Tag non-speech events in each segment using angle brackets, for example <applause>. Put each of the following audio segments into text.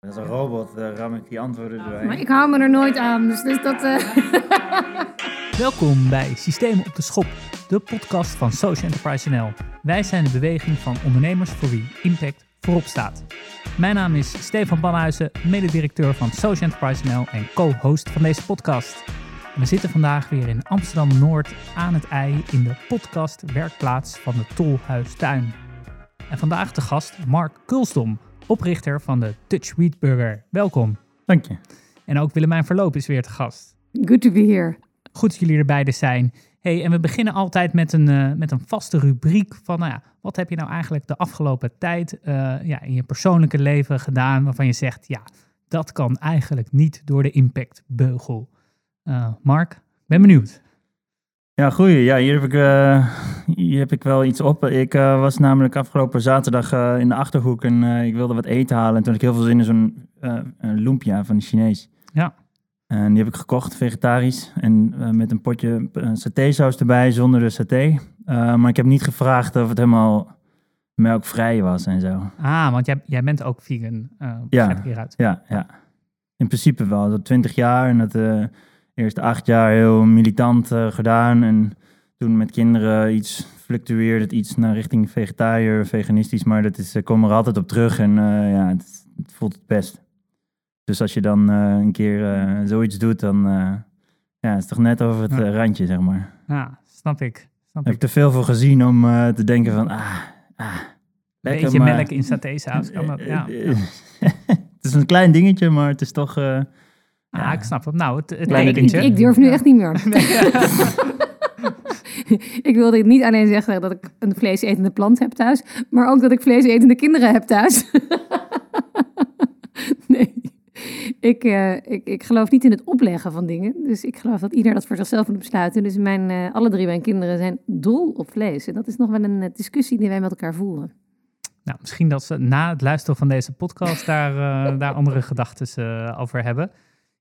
Dat is een robot, daar ram ik die antwoorden doorheen. Maar ik hou me er nooit aan, dus, dus dat... eh, <laughs> Welkom bij Systemen op de Schop, de podcast van Social Enterprise NL. Wij zijn de beweging van ondernemers voor wie impact voorop staat. Mijn naam is Stefan Banhuizen, mededirecteur van Social Enterprise NL en co-host van deze podcast. We zitten vandaag weer in Amsterdam-Noord aan het ei in de podcast werkplaats van de Tolhuistuin. En vandaag de gast Mark Kulstom, oprichter van de Dutch Wheat Burger. Welkom. Dank je. En ook Willemijn Verloop is weer te gast. Good to be here. Goed dat jullie er beide zijn. Hey, en we beginnen altijd met een, eh, met een vaste rubriek van, nou ja, wat heb je nou eigenlijk de afgelopen tijd eh, ja, in je persoonlijke leven gedaan waarvan je zegt, ja, dat kan eigenlijk niet door de impactbeugel. Eh Mark, ben benieuwd. Ja, goeie. Ja, hier heb ik, eh, hier heb ik wel iets op. Ik eh, was namelijk afgelopen zaterdag eh, in de Achterhoek en ik wilde wat eten halen. En toen had ik heel veel zin in zo'n lumpia van de Chinees. Ja. En die heb ik gekocht, vegetarisch. En met een potje satésaus erbij, zonder de saté. Maar ik heb niet gevraagd of het helemaal melkvrij was en zo. Ah, want jij, jij bent ook vegan, Ja. hieruit. Ja, ja. In principe wel. Dat 20 jaar en dat eh eerste acht jaar heel militant eh, gedaan. En toen met kinderen iets fluctueerde het iets naar richting vegetariër, veganistisch. Maar dat is, ik kom er altijd op terug en eh, ja, het, het voelt het best. Dus als je dan eh, een keer eh, zoiets doet, dan ja, het is toch net over het Ja. eh, randje, zeg maar. Ja, snap ik. Snap Heb ik. te veel voor gezien om eh, te denken van, ah, ah lekker, Beetje maar- melk in satésaus. kan dat- Ja. Eh, <laughs> eh, het is een klein dingetje, maar het is toch... Ah, ik snap het. Nou, het, het Kleine ik, ik, durf nu echt niet meer. <laughs> ik wilde niet alleen zeggen dat ik een vleesetende plant heb thuis, maar ook dat ik vleesetende kinderen heb thuis. <laughs> nee. Ik, eh, ik, ik geloof niet in het opleggen van dingen. Dus ik geloof dat ieder dat voor zichzelf moet besluiten. Dus mijn, eh, alle drie mijn kinderen zijn dol op vlees. En dat is nog wel een eh, discussie die wij met elkaar voeren. Nou, misschien dat ze na het luisteren van deze podcast daar, eh, daar andere gedachten eh, over hebben.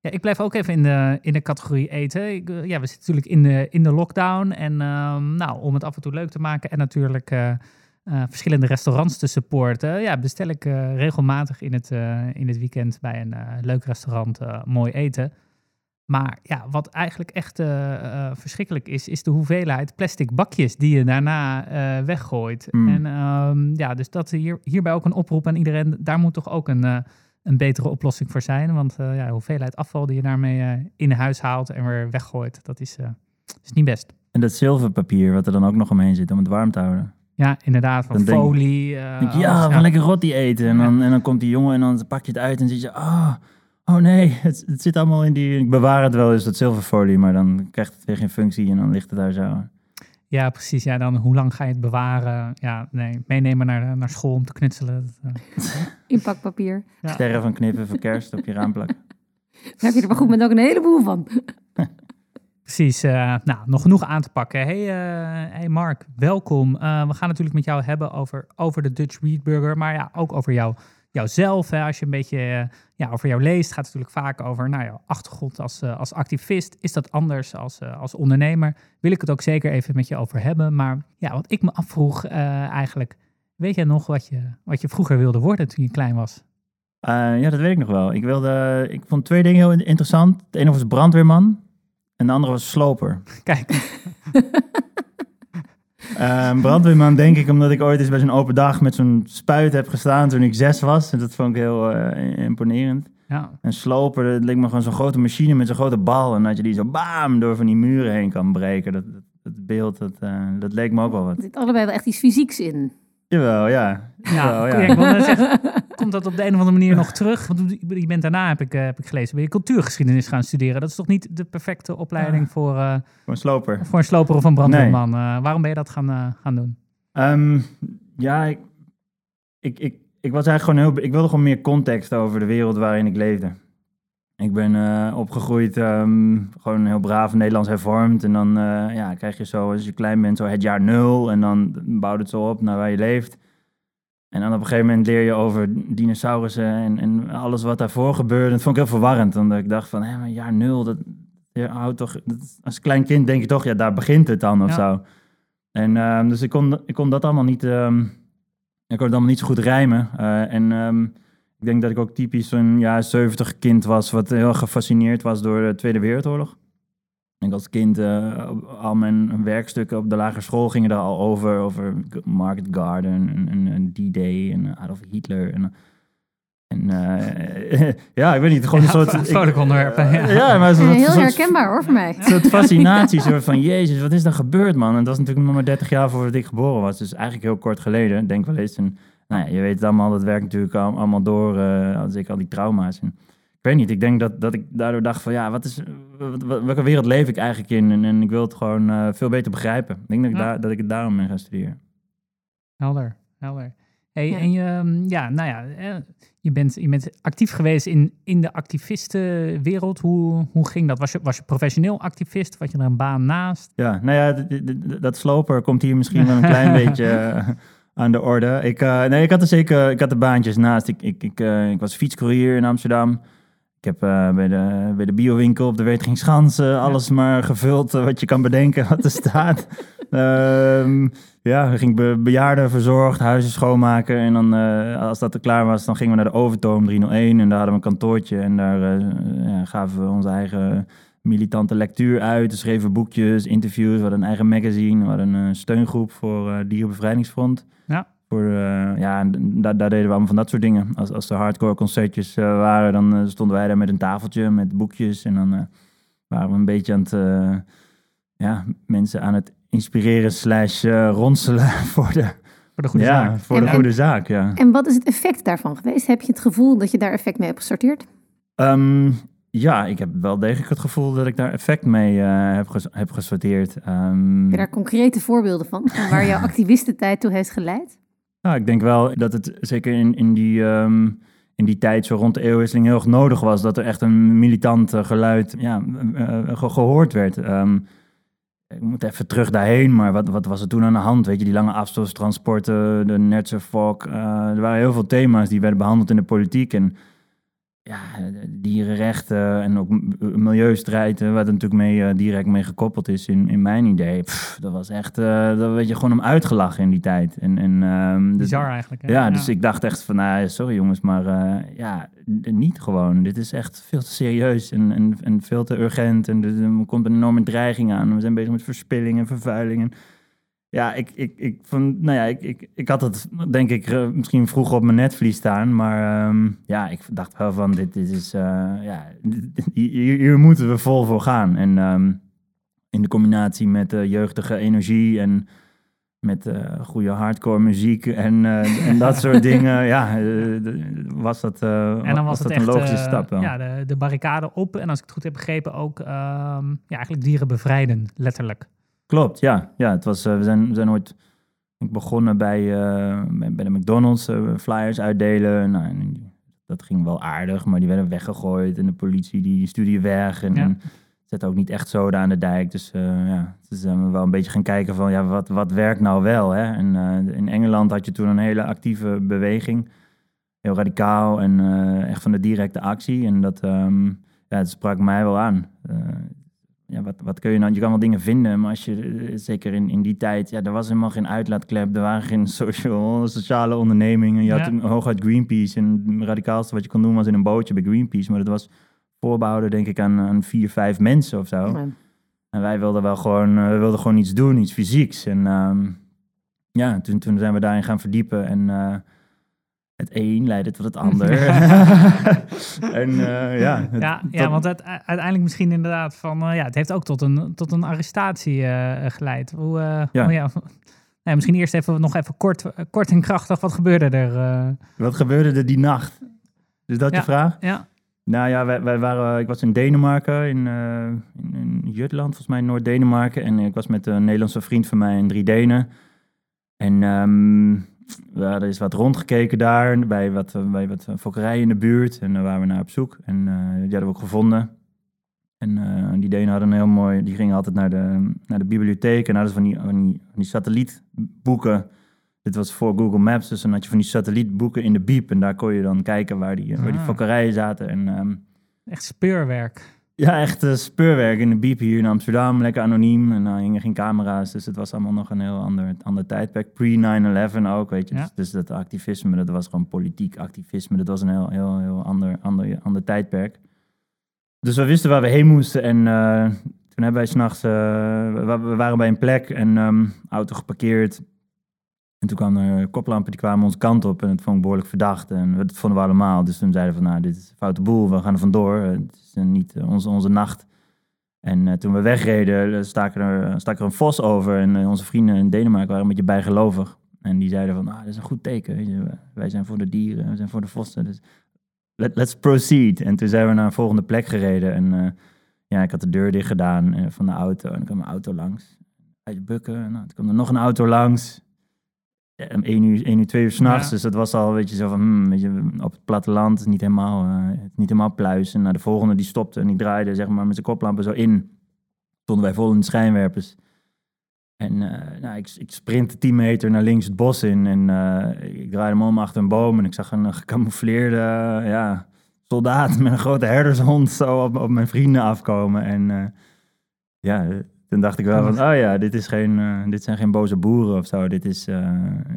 Ja, ik blijf ook even in de, in de categorie eten. Ik, eh, ja, we zitten natuurlijk in de, in de lockdown. En ehm, nou, om het af en toe leuk te maken en natuurlijk eh, eh, verschillende restaurants te supporten, ja, bestel ik regelmatig in het, in het weekend bij een leuk restaurant mooi eten. Maar ja, wat eigenlijk echt verschrikkelijk is, is de hoeveelheid plastic bakjes die je daarna weggooit. Mm. En ehm, ja, dus dat hier, hierbij ook een oproep aan iedereen. Daar moet toch ook een, een betere oplossing voor zijn. Want eh, ja, de hoeveelheid afval die je daarmee eh, in huis haalt en weer weggooit, dat is, eh, is niet best. En dat zilverpapier wat er dan ook nog omheen zit om het warm te houden. Ja, inderdaad, van Dan folie. denk je, ja, we gaan lekker rotti eten. En dan, en dan komt die jongen en dan pak je het uit en zie je, oh, oh nee, het, het zit allemaal in die... Ik bewaar het wel eens, dat zilverfolie, maar dan krijgt het weer geen functie en dan ligt het daar zo. Ja, precies. Ja, dan hoe lang ga je het bewaren? Ja, nee, meenemen naar, naar school om te knutselen. Eh, <laughs> Inpakpapier. Ja. Sterren van knippen voor kerst op je raam plakken. Daar heb je er maar goed met ook een heleboel van. <laughs> Precies, eh, nou, nog genoeg aan te pakken. Hey, eh, hey Mark, welkom. Eh, we gaan natuurlijk met jou hebben over, over de Dutch Wheat Burger, maar ja, ook over jou, jouzelf. Hè. Als je een beetje ja, over jou leest, gaat het natuurlijk vaak over nou, jouw achtergrond als, eh, als activist. Is dat anders als, eh, als ondernemer? Wil ik het ook zeker even met je over hebben. Maar ja, wat ik me afvroeg eh, eigenlijk, weet jij nog wat je, wat je vroeger wilde worden toen je klein was? Ja, dat weet ik nog wel. Ik, wilde, ik vond twee dingen heel interessant. Het ene was brandweerman en de andere was sloper. <laughs> Kijk, <laughs> Eh, brandweerman denk ik omdat ik ooit eens bij zo'n open dag met zo'n spuit heb gestaan toen ik zes was. En dat vond ik heel eh, imponerend. ja, En sloper, dat leek me gewoon zo'n grote machine met zo'n grote bal. En dat je die zo bam door van die muren heen kan breken. Dat, dat, dat beeld, dat, eh, dat leek me ook wel Er wat. zit allebei wel echt iets fysieks in. Jawel, ja. Ja, Jawel, ja. ik wil net zeggen, <laughs> komt dat op de een of andere manier nog terug? Want je bent daarna, heb ik, eh, heb ik gelezen, ben je cultuurgeschiedenis gaan studeren. Dat is toch niet de perfecte opleiding voor, eh, Voor een sloper. voor een sloper of een brandweerman? Eh, waarom ben je dat gaan, gaan doen? Ehm, ja, ik, ik, ik, ik was eigenlijk gewoon heel... Ik wilde gewoon meer context over de wereld waarin ik leefde. Ik ben opgegroeid, ehm, gewoon heel braaf Nederlands hervormd. En dan eh, ja, krijg je zo, als je klein bent, zo het jaar nul. En dan bouwt het zo op naar waar je leeft. En dan op een gegeven moment leer je over dinosaurussen en, en alles wat daarvoor gebeurde. Dat vond ik heel verwarrend, omdat ik dacht van, hé, maar jaar nul, dat, je houdt toch, dat- als klein kind denk je toch, ja, daar begint het dan of Ja. zo. En ehm, dus ik kon, ik kon dat allemaal niet, ehm, ik kon het allemaal niet zo goed rijmen. Eh, en ehm, Ik denk dat ik ook typisch zo'n jaar 70 kind was, wat heel gefascineerd was door de Tweede Wereldoorlog. Ik denk als kind, uh, al mijn werkstukken op de lagere school gingen daar al over. Over Market Garden en, en, en D-Day en Adolf Hitler. En, en uh, <laughs> ja, ik weet niet, gewoon een Ja, soort... vrolijk onderwerp, ja. ja, maar zo'n Eh, heel soort- herkenbaar hoor voor mij. een soort <laughs> fascinatie, soort van, jezus, wat is er gebeurd, man? En dat is natuurlijk nog maar 30 jaar voordat ik geboren was. Dus eigenlijk heel kort geleden, denk wel eens. En, nou ja, je weet het allemaal, dat werkt natuurlijk al- allemaal door, eh als ik al die trauma's. En, ik weet niet, ik denk dat, dat ik daardoor dacht van, ja, wat is, wat, wat- welke wereld leef ik eigenlijk in? En, en ik wil het gewoon eh, veel beter begrijpen. Ik denk dat ik, Ja. daar, dat ik het daarom ben gaan studeren. Helder, helder. Hey, Ja. En je, mm, ja, nou ja, eh, je bent, je bent actief geweest in, in de activistenwereld. Hoe, hoe ging dat? Was je, was je professioneel activist? Had je er een baan naast? Ja, nou ja, dat sloper komt hier misschien wel een <laughs> klein beetje eh, aan de orde. Ik, eh, nee, ik had er zeker, ik had de baantjes naast. Ik, ik, ik, eh, ik was fietscourier in Amsterdam. Ik heb eh, bij, de, bij de biowinkel op de Weteringsschans eh, alles maar gevuld eh, wat je kan bedenken wat er staat. <laughs> Ehm, ja, dan ging ik be- bejaarden verzorgd, huizen schoonmaken. En dan, eh, als dat er klaar was, dan gingen we naar de Overtoom 301. En daar hadden we een kantoortje. En daar ja, gaven we onze eigen militante lectuur uit. We schreven boekjes, interviews. We hadden een eigen magazine. We hadden een steungroep voor Dierenbevrijdingsfront. Ja. Voor, eh, ja, en daar, daar deden we allemaal van dat soort dingen. Als, als er hardcore concertjes eh, waren, dan eh, stonden wij daar met een tafeltje met boekjes. En dan eh, waren we een beetje aan het, eh, ja, mensen aan het inspireren slash ronselen <laughs> voor de, Voor de goede ja, zaak. Voor de En- goede zaak, ja. En wat is het effect daarvan geweest? Heb je het gevoel dat je daar effect mee hebt gesorteerd? Ehm, ja, ik heb wel degelijk het gevoel dat ik daar effect mee eh, heb, ges- heb gesorteerd. Ehm, Heb je daar concrete voorbeelden van? van waar jouw <laughs> activistentijd toe heeft geleid? Nou, ik denk wel dat het zeker in, in, die, ehm, in die tijd, zo rond de eeuwwisseling, heel erg nodig was dat er echt een militant eh, geluid ja, eh, ge- gehoord werd. Ehm, ik moet even terug daarheen, maar wat, wat was er toen aan de hand? Weet je, die lange afstandstransporten, de Nertse Fok. eh, er waren heel veel thema's die werden behandeld in de politiek. En ja, dierenrechten en ook m- milieustrijd, eh, wat er natuurlijk mee, eh, direct mee gekoppeld is in, in mijn idee. Pff, dat was echt, eh daar werd je gewoon om uitgelachen in die tijd. En, en, dus- Bizar eigenlijk. hè? ja, dus ik dacht echt van, nou, sorry jongens, maar eh, ja, niet gewoon. Dit is echt veel te serieus en, en, en veel te urgent. En er, er komt een enorme dreiging aan. We zijn bezig met verspilling en vervuiling. En ja, ik, ik, ik, vond, nou ja, ik, ik, ik had het denk ik eh, misschien vroeger op mijn netvlies staan. Maar ehm, ja, ik dacht wel van, dit, dit is, eh, ja, <laughs> dit- hier, hier moeten we vol voor gaan. En ehm, in de combinatie met eh, jeugdige energie en met goede hardcore muziek en, en dat soort <laughs> dingen. Ja, was dat, En dan was, dat een logische stap wel. ja, de, de barricade op. En als ik het goed heb begrepen, ook ehm, ja, eigenlijk dieren bevrijden, letterlijk. Klopt, ja. ja het was, eh, we, zijn, we zijn ooit begonnen bij, eh, bij de McDonald's, eh, flyers uitdelen. Nou, en dat ging wel aardig, maar die werden weggegooid. En de politie die stuurde je weg. En, Ja. en zette ook niet echt zoden aan de dijk. Dus ja, dus zijn we wel een beetje gaan kijken van, ja, wat, wat werkt nou wel? Hè? En in Engeland had je toen een hele actieve beweging. Heel radicaal en echt van de directe actie. En dat, ehm, ja, het sprak mij wel aan. Ja, wat, wat kun je nou? Je kan wel dingen vinden, maar als je, eh, zeker in, in die tijd, ja, er was helemaal geen uitlaatklep, er waren geen <laughs> social, sociale ondernemingen. Je had een- hooguit Greenpeace en het radicaalste wat je kon doen was in een bootje bij Greenpeace, maar dat was voorbehouden denk ik aan, aan vier, vijf mensen of zo. Ja. En wij wilden wel gewoon, eh, we wilden gewoon iets doen, iets fysieks. En ehm, ja, toen, toen zijn we daarin gaan verdiepen en eh, het een leidde tot het <laughs> ander. en eh, ja, het- Ja, ja want het, uiteindelijk misschien inderdaad van... eh, ja, het heeft ook tot een, tot een arrestatie eh, geleid. Hoe, Ja. oh ja. Misschien eerst even, nog even kort, kort en krachtig. Wat gebeurde er? Wat gebeurde er die nacht? Is dat Ja. je vraag? ja, Nou ja, wij, wij waren, ik was in Denemarken, in, in, in Jutland, volgens mij Noord-Denemarken. En ik was met een Nederlandse vriend van mij en drie Denen. En ehm, we hadden eens wat rondgekeken daar, bij wat, eh, bij wat fokkerijen in de buurt. En daar waren we naar op zoek. En eh, die hadden we ook gevonden. En eh, die Denen hadden een heel mooi, die gingen altijd naar de, naar de bibliotheek. En hadden ze van die, van die, van die satellietboeken. Dit was voor Google Maps, dus dan had je van die satellietboeken in de biep. En daar kon je dan kijken waar die, waar die Ah. fokkerijen zaten. En ehm, echt speurwerk. Ja, echt eh, speurwerk in de biep hier in Amsterdam. Lekker anoniem. En dan hingen geen camera's. Dus het was allemaal nog een heel ander, ander tijdperk. Pre-9-11 ook, weet je. Ja. Dus, dus dat activisme, dat was gewoon politiek activisme. Dat was een heel, heel, heel ander, ander, ander tijdperk. Dus we wisten waar we heen moesten. En eh, toen hebben wij s'nachts... eh we, we waren bij een plek en ehm, auto geparkeerd. En toen kwamen er koplampen, die kwamen onze kant op. En het vond ik behoorlijk verdacht. En dat vonden we allemaal. Dus toen zeiden we van, nou, dit is een foute boel. We gaan er vandoor. Het is niet eh, onze, onze nacht. En eh, toen we wegreden, eh, stak er, stak er een vos over. En onze vrienden in Denemarken waren een beetje bijgelovig. En die zeiden van, nou, dat is een goed teken. Wij zijn voor de dieren, we zijn voor de vossen. Dus let, let's proceed. En toen zijn we naar een volgende plek gereden. En ja, ik had de deur dicht gedaan van de auto. En dan kwam een auto langs. Uit bukken. Nou, toen kwam er nog een auto langs. Om één uur, één uur, twee uur s'nachts. Ja. Dus dat was al, weet je, zo van, hmm, weet je, op het platteland niet helemaal, eh, niet helemaal pluis. En nou, de volgende die stopte en die draaide, zeg maar, met zijn koplampen zo in. Stonden wij vol in de schijnwerpers. En eh, nou, ik, ik sprintte 10 meter naar links het bos in. En eh, ik draaide me om achter een boom. En ik zag een gecamoufleerde ja, soldaat met een grote herdershond zo op, op mijn vrienden afkomen. En ja, toen dacht ik wel van, oh ja, dit, is geen, eh, dit zijn geen boze boeren of zo. Dit is, eh,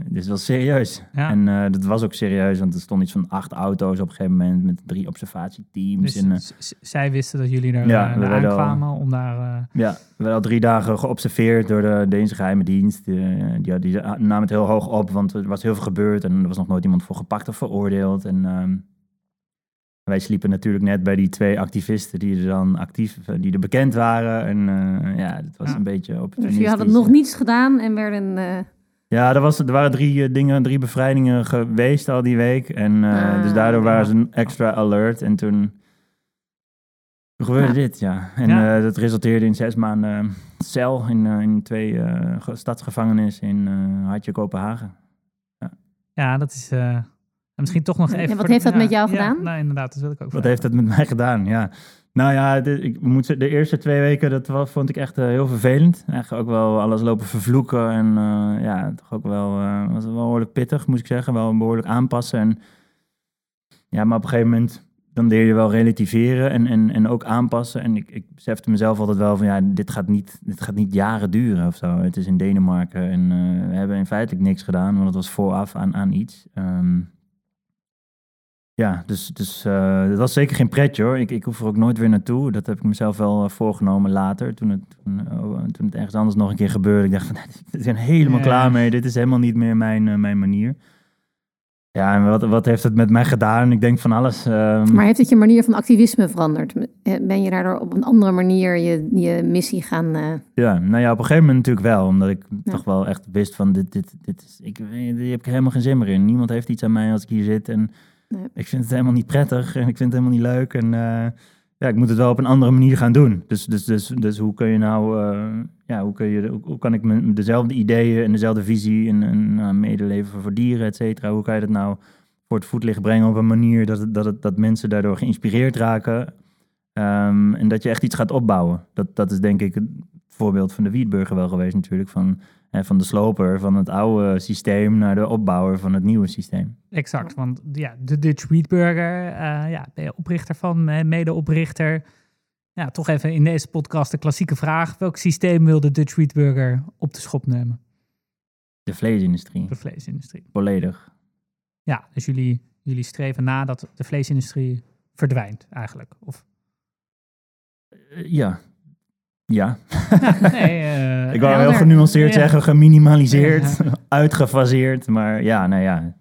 dit is wel serieus. Ja. En eh, dat was ook serieus, want er stonden iets van acht auto's op een gegeven moment met drie observatieteams. Dus en, zij wisten dat jullie er Ja, we al- aankwamen om daar... Ja, we al drie dagen geobserveerd door de Deense geheime dienst. Die, die, die namen het heel hoog op, want er was heel veel gebeurd en er was nog nooit iemand voor gepakt of veroordeeld. En ehm, wij sliepen natuurlijk net bij die twee activisten die er dan actief, die er bekend waren. En eh, ja, het was Ja. een beetje Dus opportunistisch. jullie hadden nog niets gedaan en werden... eh, Ja, er, was, er waren drie eh, dingen, drie bevrijdingen geweest al die week. En eh, Ah, dus daardoor waren ja. ze een extra alert. En toen, toen gebeurde Ja. dit, ja. En Ja. eh, dat resulteerde in zes maanden cel in, eh, in twee eh, ge- stadsgevangenis in eh Hartje, Kopenhagen. ja, dat is... misschien toch nog En even... wat voor heeft de- dat met ja, jou ja, gedaan? nou, inderdaad, dat wil ik ook Wat vragen. heeft dat met mij gedaan? Ja. Nou ja, de, ik moet, zeggen, de eerste twee weken, dat was, vond ik echt eh, heel vervelend. Eigenlijk ook wel alles lopen vervloeken. En eh, ja, toch ook wel, eh, was wel behoorlijk pittig, moet ik zeggen. Wel behoorlijk aanpassen. En, ja, maar op een gegeven moment, dan leer je wel relativeren en, en, en ook aanpassen. En ik, ik besefte mezelf altijd wel van, ja, dit gaat niet, dit gaat niet jaren duren of zo. Het is in Denemarken en eh, we hebben in feitelijk niks gedaan, want het was vooraf aan, aan iets. Ehm, ja, dus, dus eh dat was zeker geen pretje hoor. Ik, ik hoef er ook nooit weer naartoe. Dat heb ik mezelf wel eh, voorgenomen later. Toen het, toen, eh, oh, toen het ergens anders nog een keer gebeurde. Ik dacht van, ik ben helemaal Ja. klaar mee. Dit is helemaal niet meer mijn, eh, mijn manier. Ja, en wat, wat heeft het met mij gedaan? Ik denk van alles. ehm, Maar heeft het je manier van activisme veranderd? Eh, Ben je daardoor op een andere manier je, je missie gaan... eh, Ja, nou ja, op een gegeven moment natuurlijk wel. Omdat ik Ja. toch wel echt wist van, dit, dit, dit is, ik, hier heb ik helemaal geen zin meer in. Niemand heeft iets aan mij als ik hier zit. En Nee. ik vind het helemaal niet prettig en ik vind het helemaal niet leuk. En eh, ja, ik moet het wel op een andere manier gaan doen. Dus, dus, dus, dus hoe kun je nou, eh, ja, hoe, kun je, hoe, kan ik me dezelfde ideeën en dezelfde visie en, en nou, medeleven voor dieren, et cetera, hoe kan je dat nou voor het voetlicht brengen op een manier dat, dat, dat mensen daardoor geïnspireerd raken Ehm, en dat je echt iets gaat opbouwen. Dat, dat is denk ik voorbeeld van de Wietburger wel geweest natuurlijk. Van, hè, van de sloper van het oude systeem naar de opbouwer van het nieuwe systeem. Exact, want ja, de Dutch Wheatburger, eh ja, ben je oprichter van, medeoprichter. Ja, toch even in deze podcast de klassieke vraag. Welk systeem wil de Dutch Wheatburger op de schop nemen? De vleesindustrie, De vleesindustrie. volledig. Ja, dus jullie, jullie streven na dat de vleesindustrie verdwijnt eigenlijk. Of, Eh, ja. Ja. nee, <laughs> eh, Ik wou heel genuanceerd Ja. zeggen, geminimaliseerd, <laughs> uitgefaseerd. Maar ja, nou ja,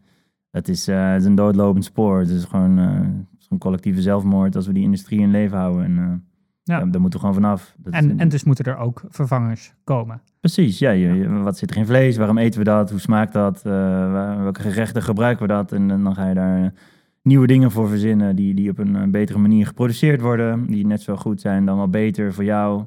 het is, eh, het is een doodlopend spoor. Het is gewoon eh, het is een collectieve zelfmoord als we die industrie in leven houden. En Ja. ja. daar moeten we gewoon vanaf. Dat is- en, en dus moeten er ook vervangers komen. Precies, ja. Je, wat zit er in vlees? Waarom eten we dat? Hoe smaakt dat? Welke gerechten gebruiken we dat? En, dan- dan ga je daar nieuwe dingen voor verzinnen die, die op een betere manier geproduceerd worden. Die net zo goed zijn, dan wel beter voor jou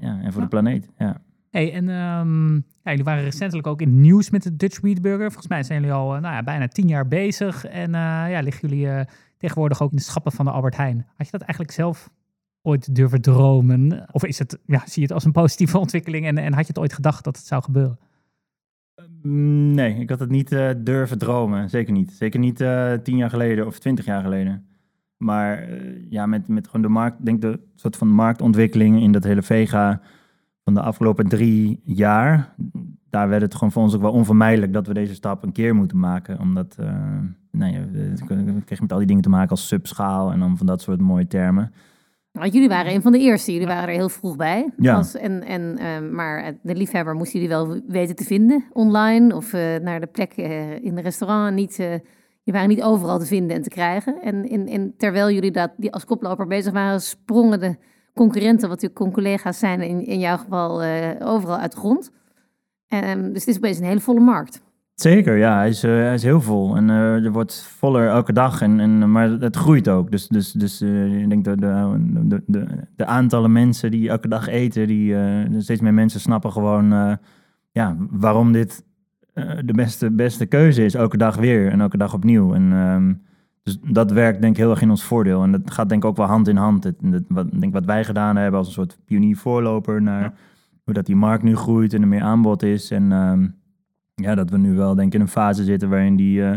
ja, en voor de planeet. Ja. Hey, en ehm, ja, jullie waren recentelijk ook in het nieuws met de Dutch Wheatburger. Volgens mij zijn jullie al eh, nou ja, bijna tien jaar bezig. En eh, ja, liggen jullie eh, tegenwoordig ook in de schappen van de Albert Heijn. Had je dat eigenlijk zelf ooit durven dromen? Of is het, ja, zie je het als een positieve <laughs> ontwikkeling? En, en had je het ooit gedacht dat het zou gebeuren? Nee, ik had het niet eh, durven dromen. Zeker niet. Zeker niet eh, tien jaar geleden of twintig jaar geleden. Maar eh, ja, met, met gewoon de markt, denk de soort van marktontwikkeling in dat hele vega van de afgelopen drie jaar, daar werd het gewoon voor ons ook wel onvermijdelijk dat we deze stap een keer moeten maken. Omdat, uh, nou ja, we kregen met al die dingen te maken als subschaal en dan van dat soort mooie termen. Want jullie waren een van de eerste. Jullie waren er heel vroeg bij. Ja. Als, en, en, uh, maar de liefhebber moest jullie wel weten te vinden online of uh, naar de plek in de restaurant. Niet, je waren niet overal te vinden en te krijgen. En, terwijl jullie dat, die als koploper bezig waren, sprongen de concurrenten, wat natuurlijk collega's zijn, in, in jouw geval overal uit de grond. Um, dus het is opeens een hele volle markt. Zeker, ja. Hij is, uh, hij is heel vol. En uh, er wordt voller elke dag. En, en, maar het groeit ook. Dus, dus, dus ik denk dat de, de, de, de, aantallen mensen die elke dag eten, die, steeds meer mensen snappen gewoon ja, waarom dit de beste, beste keuze is. Elke dag weer en elke dag opnieuw. En, um, dus dat werkt denk ik heel erg in ons voordeel. En dat gaat denk ik ook wel hand in hand. Het, het, wat, denk wat wij gedaan hebben als een soort pionier-voorloper naar ja. hoe dat die markt nu groeit en er meer aanbod is. En um, ja, dat we nu wel denk ik in een fase zitten waarin die uh,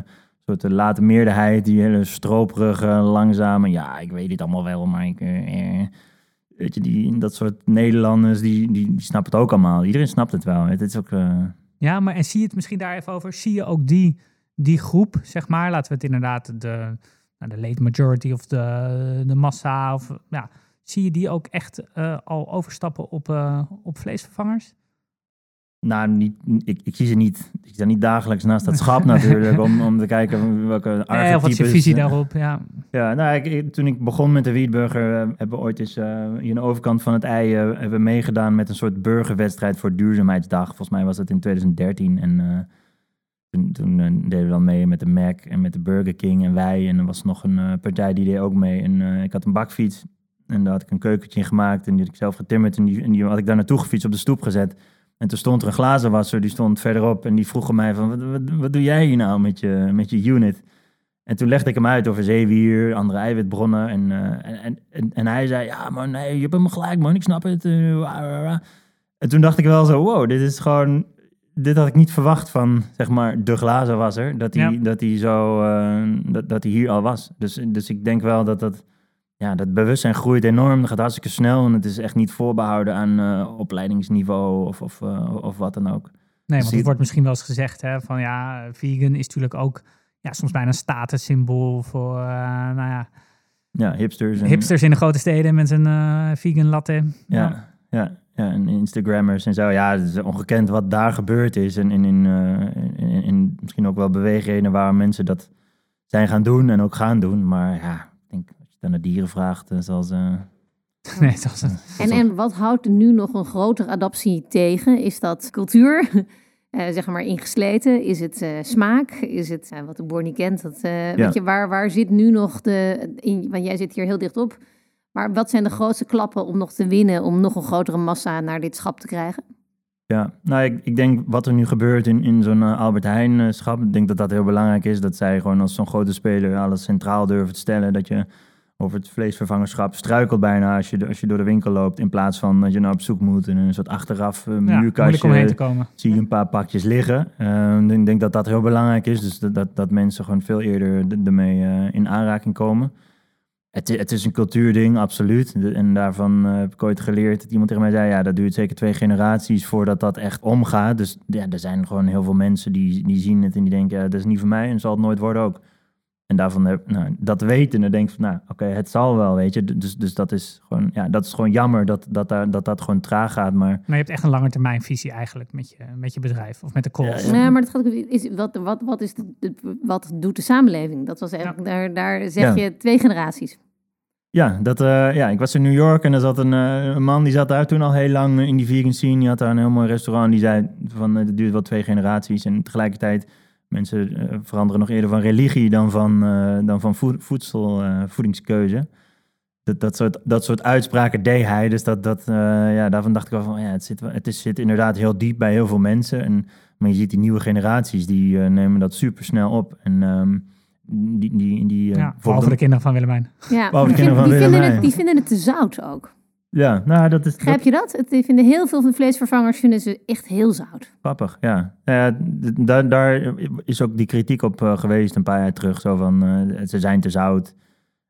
soort de late meerderheid, die hele stroperige, langzame, ja, ik weet dit allemaal wel, maar ik, uh, weet je, die, dat soort Nederlanders, die, die, die snappen het ook allemaal. Iedereen snapt het wel. Het is ook... Uh... Ja, maar en zie je het misschien daar even over? Zie je ook die, die groep, zeg maar, laten we het inderdaad de, nou, de late majority of de, de massa, of ja, zie je die ook echt al overstappen op, op vleesvervangers? Nou, niet, ik, ik zie ze niet. Ik sta niet dagelijks naast dat schap <laughs> natuurlijk om, om te kijken welke archetypes... Ja, wat is je visie daarop, ja. Ja, nou, ik, toen ik begon met de Wietburger, uh, hebben we ooit eens uh, hier aan de overkant van het ei uh, hebben we meegedaan met een soort burgerwedstrijd voor duurzaamheidsdag. Volgens mij was dat in 2013 en toen, toen deden we dan mee met de Mac en met de Burger King en wij. En er was nog een partij die deed ook mee. En ik had een bakfiets en daar had ik een keukentje in gemaakt en die had ik zelf getimmerd en die, en die had ik daar naartoe gefietst op de stoep gezet. En toen stond er een glazenwasser, die stond verderop en die vroeg mij van, wat, wat, wat, doe jij hier nou met je, met je unit? En toen legde ik hem uit over zeewier, andere eiwitbronnen. En, uh, en, en, en, hij zei, ja man, nee, je hebt hem gelijk man, ik snap het. Uh, en toen dacht ik wel zo, wow, dit is gewoon, dit had ik niet verwacht van, zeg maar, de glazenwasser. Dat hij, ja. dat hij zo, uh, dat, dat hij hier al was. Dus, dus ik denk wel dat dat ja, dat bewustzijn groeit enorm. Dat gaat hartstikke snel. En het is echt niet voorbehouden aan uh, opleidingsniveau of, of, uh, of wat dan ook. Nee, want het wordt misschien wel eens gezegd hè, van ja, vegan is natuurlijk ook ja, soms bijna een statussymbool voor, uh, nou ja... Ja, hipsters. En, hipsters in de grote steden met een vegan latte. Ja, ja, ja, ja, en Instagrammers en zo. Ja, het is ongekend wat daar gebeurd is. En in, in, in, in misschien ook wel beweegredenen waar mensen dat zijn gaan doen en ook gaan doen. Maar ja, dan naar dieren vraagt, zoals... <laughs> Uh... Nee, zoals en, en wat houdt nu nog een grotere adoptie tegen? Is dat cultuur, uh, <laughs> zeg maar ingesleten? Is het uh, smaak? Is het wat de boer niet kent? Dat, ja. weet je, waar, waar zit nu nog de... In, want jij zit hier heel dicht op. Maar wat zijn de grootste klappen om nog te winnen... om nog een grotere massa naar dit schap te krijgen? Ja, nou, ik, ik denk wat er nu gebeurt in, in zo'n Albert Heijn-schap... ik denk dat dat heel belangrijk is. Dat zij gewoon als zo'n grote speler alles centraal durven te stellen. Dat je over het vleesvervangerschap struikelt bijna als je, als je door de winkel loopt. In plaats van dat je nou op zoek moet in een soort achteraf uh, muurkastje. Ja, te komen. Zie je een paar pakjes liggen. Uh, ik denk dat dat heel belangrijk is. Dus dat, dat, dat mensen gewoon veel eerder ermee uh, in aanraking komen. Het, het is een cultuurding, absoluut. En daarvan uh, heb ik ooit geleerd dat iemand tegen mij zei... ja, dat duurt zeker twee generaties voordat dat echt omgaat. Dus ja, er zijn gewoon heel veel mensen die, die zien het en die denken... ja, dat is niet voor mij en zal het nooit worden ook. En daarvan heb, nou, dat weten en denk ik van, nou, oké, okay, het zal wel, weet je. Dus, dus dat is gewoon, ja, dat is gewoon jammer dat dat, dat, dat, dat gewoon traag gaat. Maar... maar je hebt echt een lange termijn visie eigenlijk met je, met je bedrijf of met de calls. Ja, ja. maar dat gaat, is, wat, wat, wat, is de, wat doet de samenleving? Dat was eigenlijk, ja. daar, daar zeg je twee generaties. Ja, dat, uh, ja, ik was in New York en er zat een, uh, een, man die zat daar toen al heel lang in die vegan scene. Die had daar een heel mooi restaurant. Die zei van, het duurt wel twee generaties. En tegelijkertijd Mensen uh, veranderen nog eerder van religie dan van, uh, dan van voedsel, uh, voedingskeuze. Dat, dat, soort, dat soort uitspraken deed hij. Dus dat, dat, ja, daarvan dacht ik wel van, ja, het, zit, het is, zit inderdaad heel diep bij heel veel mensen. En, maar je ziet die nieuwe generaties, die nemen dat super snel op. En um, die, die, die, ja, vooral voor de kinderen van Willemijn. Ja, de kinderen van die, Willemijn. Vinden het, die vinden het te zout ook. Ja, nou dat is... Begrijp je dat? Het, vinden heel veel van de vleesvervangers vinden ze echt heel zout. Grappig, ja. Uh, daar, daar is ook die kritiek op uh, geweest een paar jaar terug. Zo van, uh, ze zijn te zout.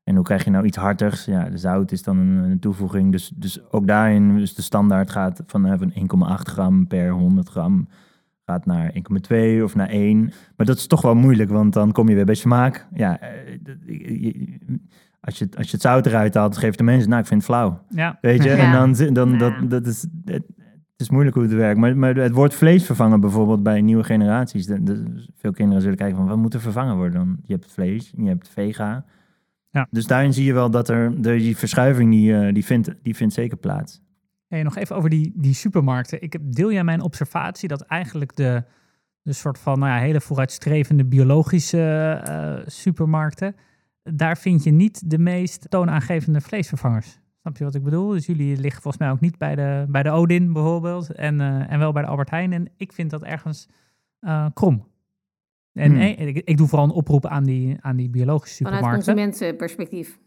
En hoe krijg je nou iets hartigs? Ja, de zout is dan een, een toevoeging. Dus, dus ook daarin is de standaard gaat van, eh, van 1,8 gram per 100 gram gaat naar 1,2 of naar 1. Maar dat is toch wel moeilijk, want dan kom je weer bij smaak. Ja, eh, dat- je- je- als je, als je het zout eruit haalt, geeft de mensen, nou, ik vind het flauw. Ja. Weet je, Ja. en dan, dan dat, dat is, het, het is moeilijk hoe het werkt. Maar, maar het woord vlees vervangen bijvoorbeeld bij nieuwe generaties. De, de- veel kinderen zullen kijken van, wat moet er vervangen worden dan? Je hebt vlees, je hebt vega. Ja. Dus daarin zie je wel dat er, de, die verschuiving, die, eh, die, vindt, die vindt zeker plaats. Hey, nog even over die, die supermarkten. Ik heb, deel jij mijn observatie dat eigenlijk de, de soort van nou ja, hele vooruitstrevende biologische eh, supermarkten, daar vind je niet de meest toonaangevende vleesvervangers. Snap je wat ik bedoel? Dus jullie liggen volgens mij ook niet bij de, bij de Odin bijvoorbeeld en, eh, en wel bij de Albert Heijn. En ik vind dat ergens eh, krom. En Hmm. eh, ik, ik doe vooral een oproep aan die, aan die biologische Vanuit supermarkten. consumentenperspectief.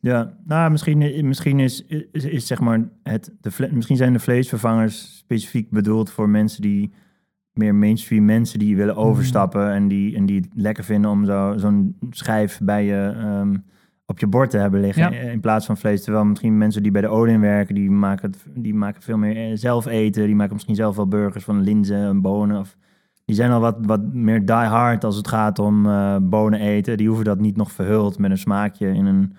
Ja, nou, misschien, misschien is, is, is zeg maar het, de misschien zijn de vleesvervangers specifiek bedoeld voor mensen die meer mainstream mensen die willen overstappen en die, en die het lekker vinden om zo, zo'n schijf bij je ehm, op je bord te hebben liggen Ja. in plaats van vlees. Terwijl misschien mensen die bij de Odin werken, die maken, het, die maken veel meer eh, zelf eten. Die maken misschien zelf wel burgers van linzen en bonen. Of, die zijn al wat, wat meer die hard als het gaat om eh, bonen eten. Die hoeven dat niet nog verhuld met een smaakje in een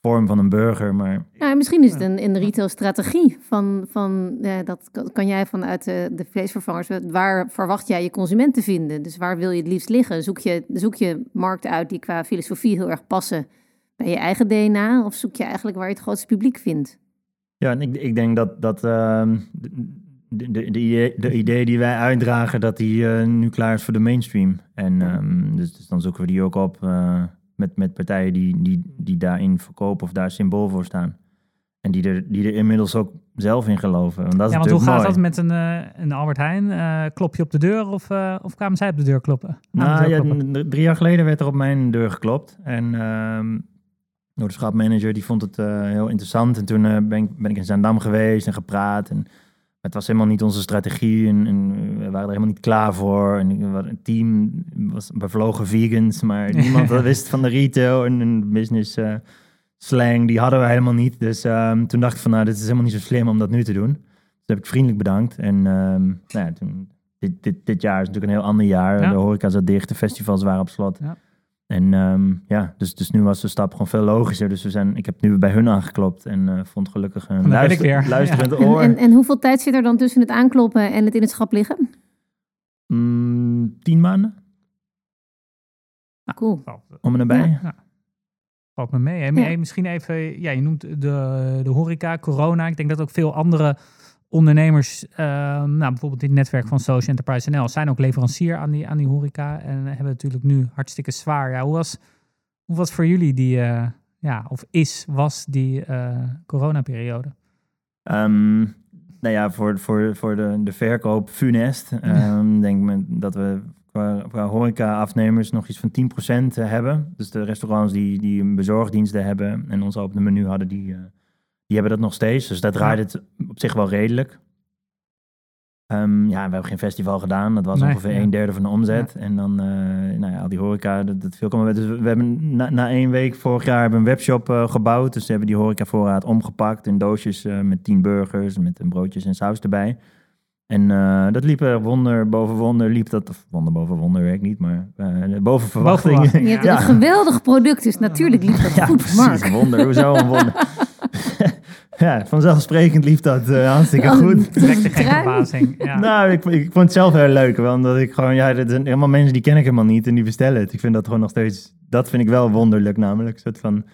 vorm van een burger. Maar Nou, misschien is het een, een retailstrategie van, van eh, dat kan- jij vanuit de, de vleesvervangers, waar verwacht jij je consument te vinden? Dus waar wil je het liefst liggen? Zoek je, zoek je markten uit die qua filosofie heel erg passen bij je eigen DNA? Of zoek je eigenlijk waar je het grootste publiek vindt? Ja, en ik, ik denk dat, dat ehm, de, de, de, idee, de idee die wij uitdragen, dat die eh, nu klaar is voor de mainstream. En ehm, dus, dus dan zoeken we die ook op eh, met, met partijen die, die, die daarin verkopen of daar symbool voor staan. En die er, die er inmiddels ook zelf in geloven. Want dat is Ja, want hoe gaat mooi. dat met een, eh, een Albert Heijn? Eh, klop je op de deur of, eh, of kwamen zij op de deur kloppen? De Nou, deur ja, kloppen? drie jaar geleden werd er op mijn deur geklopt. En ehm door de schapmanager, die vond het heel interessant. En toen ben, ik, ben ik in Zaandam geweest en gepraat. En het was helemaal niet onze strategie. En, en we waren er helemaal niet klaar voor. En een team was bevlogen vegans. Maar <laughs> niemand wist van de retail en, business eh, slang. Die hadden we helemaal niet. Dus ehm, toen dacht ik van, nou, dit is helemaal niet zo slim om dat nu te doen. Dus heb ik vriendelijk bedankt. En ehm, nou ja, toen, dit, dit, dit jaar is natuurlijk een heel ander jaar. Ja. De horeca zat dicht, de festivals waren op slot. Ja. En ehm, ja, dus, dus nu was de stap gewoon veel logischer. Dus we zijn, ik heb nu bij hun aangeklopt en eh, vond gelukkig een luister, luisterend En, oor. en, en hoeveel tijd zit er dan tussen het aankloppen en het in het schap liggen? Mm, tien maanden Cool. Valt, om en nabij. ja. Valt me mee. hè. Ja. Hey, Misschien even, ja, je noemt de, de horeca, corona. Ik denk dat ook veel andere ondernemers, eh, nou, bijvoorbeeld dit netwerk van Social Enterprise NL, zijn ook leverancier aan die, aan die horeca en hebben natuurlijk nu hartstikke zwaar. Ja, hoe, was, hoe was voor jullie die, eh, ja, of is, was die eh coronaperiode? Ehm, nou ja, voor, voor, voor de, de verkoop funest. Ehm denk men dat we qua, qua horeca-afnemers nog iets van 10% hebben. Dus de restaurants die, die een bezorgdiensten hebben en ons op de menu hadden, die, die hebben dat nog steeds. Dus dat draait het op zich wel redelijk. Ehm, ja, we hebben geen festival gedaan. Dat was Nee, ongeveer ja. een derde van de omzet. En dan, eh, nou ja, al die horeca, dat, dat viel komen. Dus we hebben na, na één week vorig jaar hebben we een webshop eh, gebouwd. Dus we hebben die horecavoorraad omgepakt in doosjes eh, met tien burgers, met een broodjes en saus erbij. En eh, dat liep er wonder boven wonder, liep dat, of wonder boven wonder werkt niet, maar eh, boven verwachting. verwachting, Je hebt <laughs> Ja. een geweldig product, dus natuurlijk liep dat Ja, goed, precies. Mark. Wonder, hoezo een wonder? <laughs> <laughs> ja, vanzelfsprekend liep dat eh, hartstikke <laughs> Oh, goed. <laughs> Direct geen verbazing. Ja. Nou, ik, ik vond het zelf heel leuk, want omdat ik gewoon, ja, dat zijn helemaal mensen die ken ik helemaal niet en die bestellen het. Ik vind dat gewoon nog steeds, dat vind ik wel wonderlijk namelijk. Een soort van,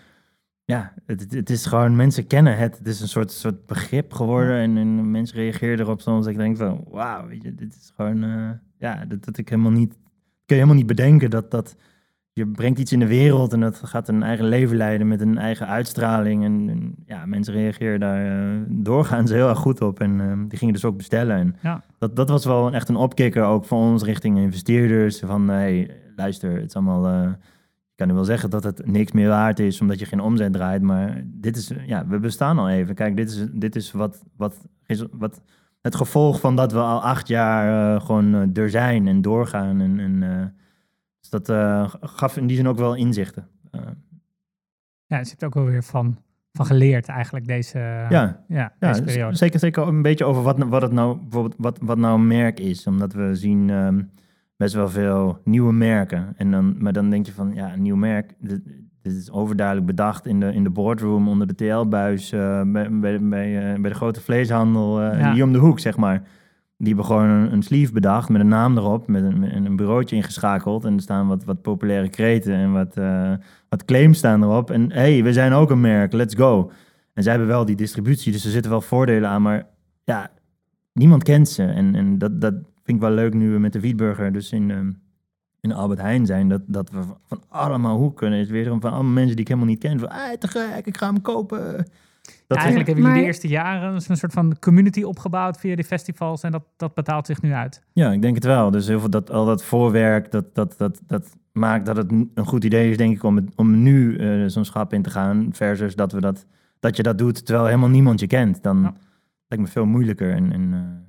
ja, het, het- is gewoon, mensen kennen het. Het is een soort, soort begrip geworden en, en mensen reageren erop soms. Dat ik denk van, wauw, weet je, dit is gewoon, eh, ja, dat, dat ik helemaal niet, kun je helemaal niet bedenken dat dat, je brengt iets in de wereld en dat gaat een eigen leven leiden met een eigen uitstraling. En, en ja, mensen reageren daar eh, doorgaans heel erg goed op en eh, die gingen dus ook bestellen. En Ja. dat, dat was wel echt een opkikker ook voor ons richting investeerders. Van, hey, luister, het is allemaal... eh, ik kan nu wel zeggen dat het niks meer waard is omdat je geen omzet draait. Maar dit is, ja, we bestaan al even. Kijk, dit is, dit is wat, wat, is wat het gevolg van dat we al acht jaar eh, gewoon eh, er zijn en doorgaan. En, en, eh, dus dat eh, gaf in die zin ook wel inzichten. Eh, Ja, dus je hebt ook wel weer van, van geleerd eigenlijk deze, Ja, ja, deze z- periode. zeker, zeker een beetje over wat, wat het nou bijvoorbeeld wat, wat nou een merk is. Omdat we zien ehm, best wel veel nieuwe merken. En dan, maar dan denk je van ja, een nieuw merk. Dit, dit is overduidelijk bedacht in de, in de boardroom onder de TL-buis eh, bij, bij, bij, bij de grote vleeshandel Ja. hier om de hoek, zeg maar. Die hebben gewoon een, sleeve bedacht met een naam erop, met een, met een bureautje ingeschakeld. En er staan wat, wat populaire kreten en wat, eh, wat claims staan erop. En hey, we zijn ook een merk, let's go. En zij hebben wel die distributie, dus er zitten wel voordelen aan. Maar ja, niemand kent ze. En, en dat, dat vind ik wel leuk nu we met de Wietburger dus in, ehm, in Albert Heijn zijn. Dat, dat we van- van allemaal hoeken is weer van allemaal mensen die ik helemaal niet ken. Van, ah, te gek, ik ga hem kopen. Dat Ja, eigenlijk hebben jullie maar- de eerste jaren een soort van community opgebouwd via die festivals en dat, dat betaalt zich nu uit. Ja, ik denk het wel. Dus heel veel dat, al dat voorwerk, dat, dat, dat, dat maakt dat het een goed idee is, denk ik, om, het, om nu eh, zo'n schap in te gaan. Versus dat, we dat, dat je dat doet terwijl helemaal niemand je kent. Dan Ja. lijkt me veel moeilijker. En, en, eh,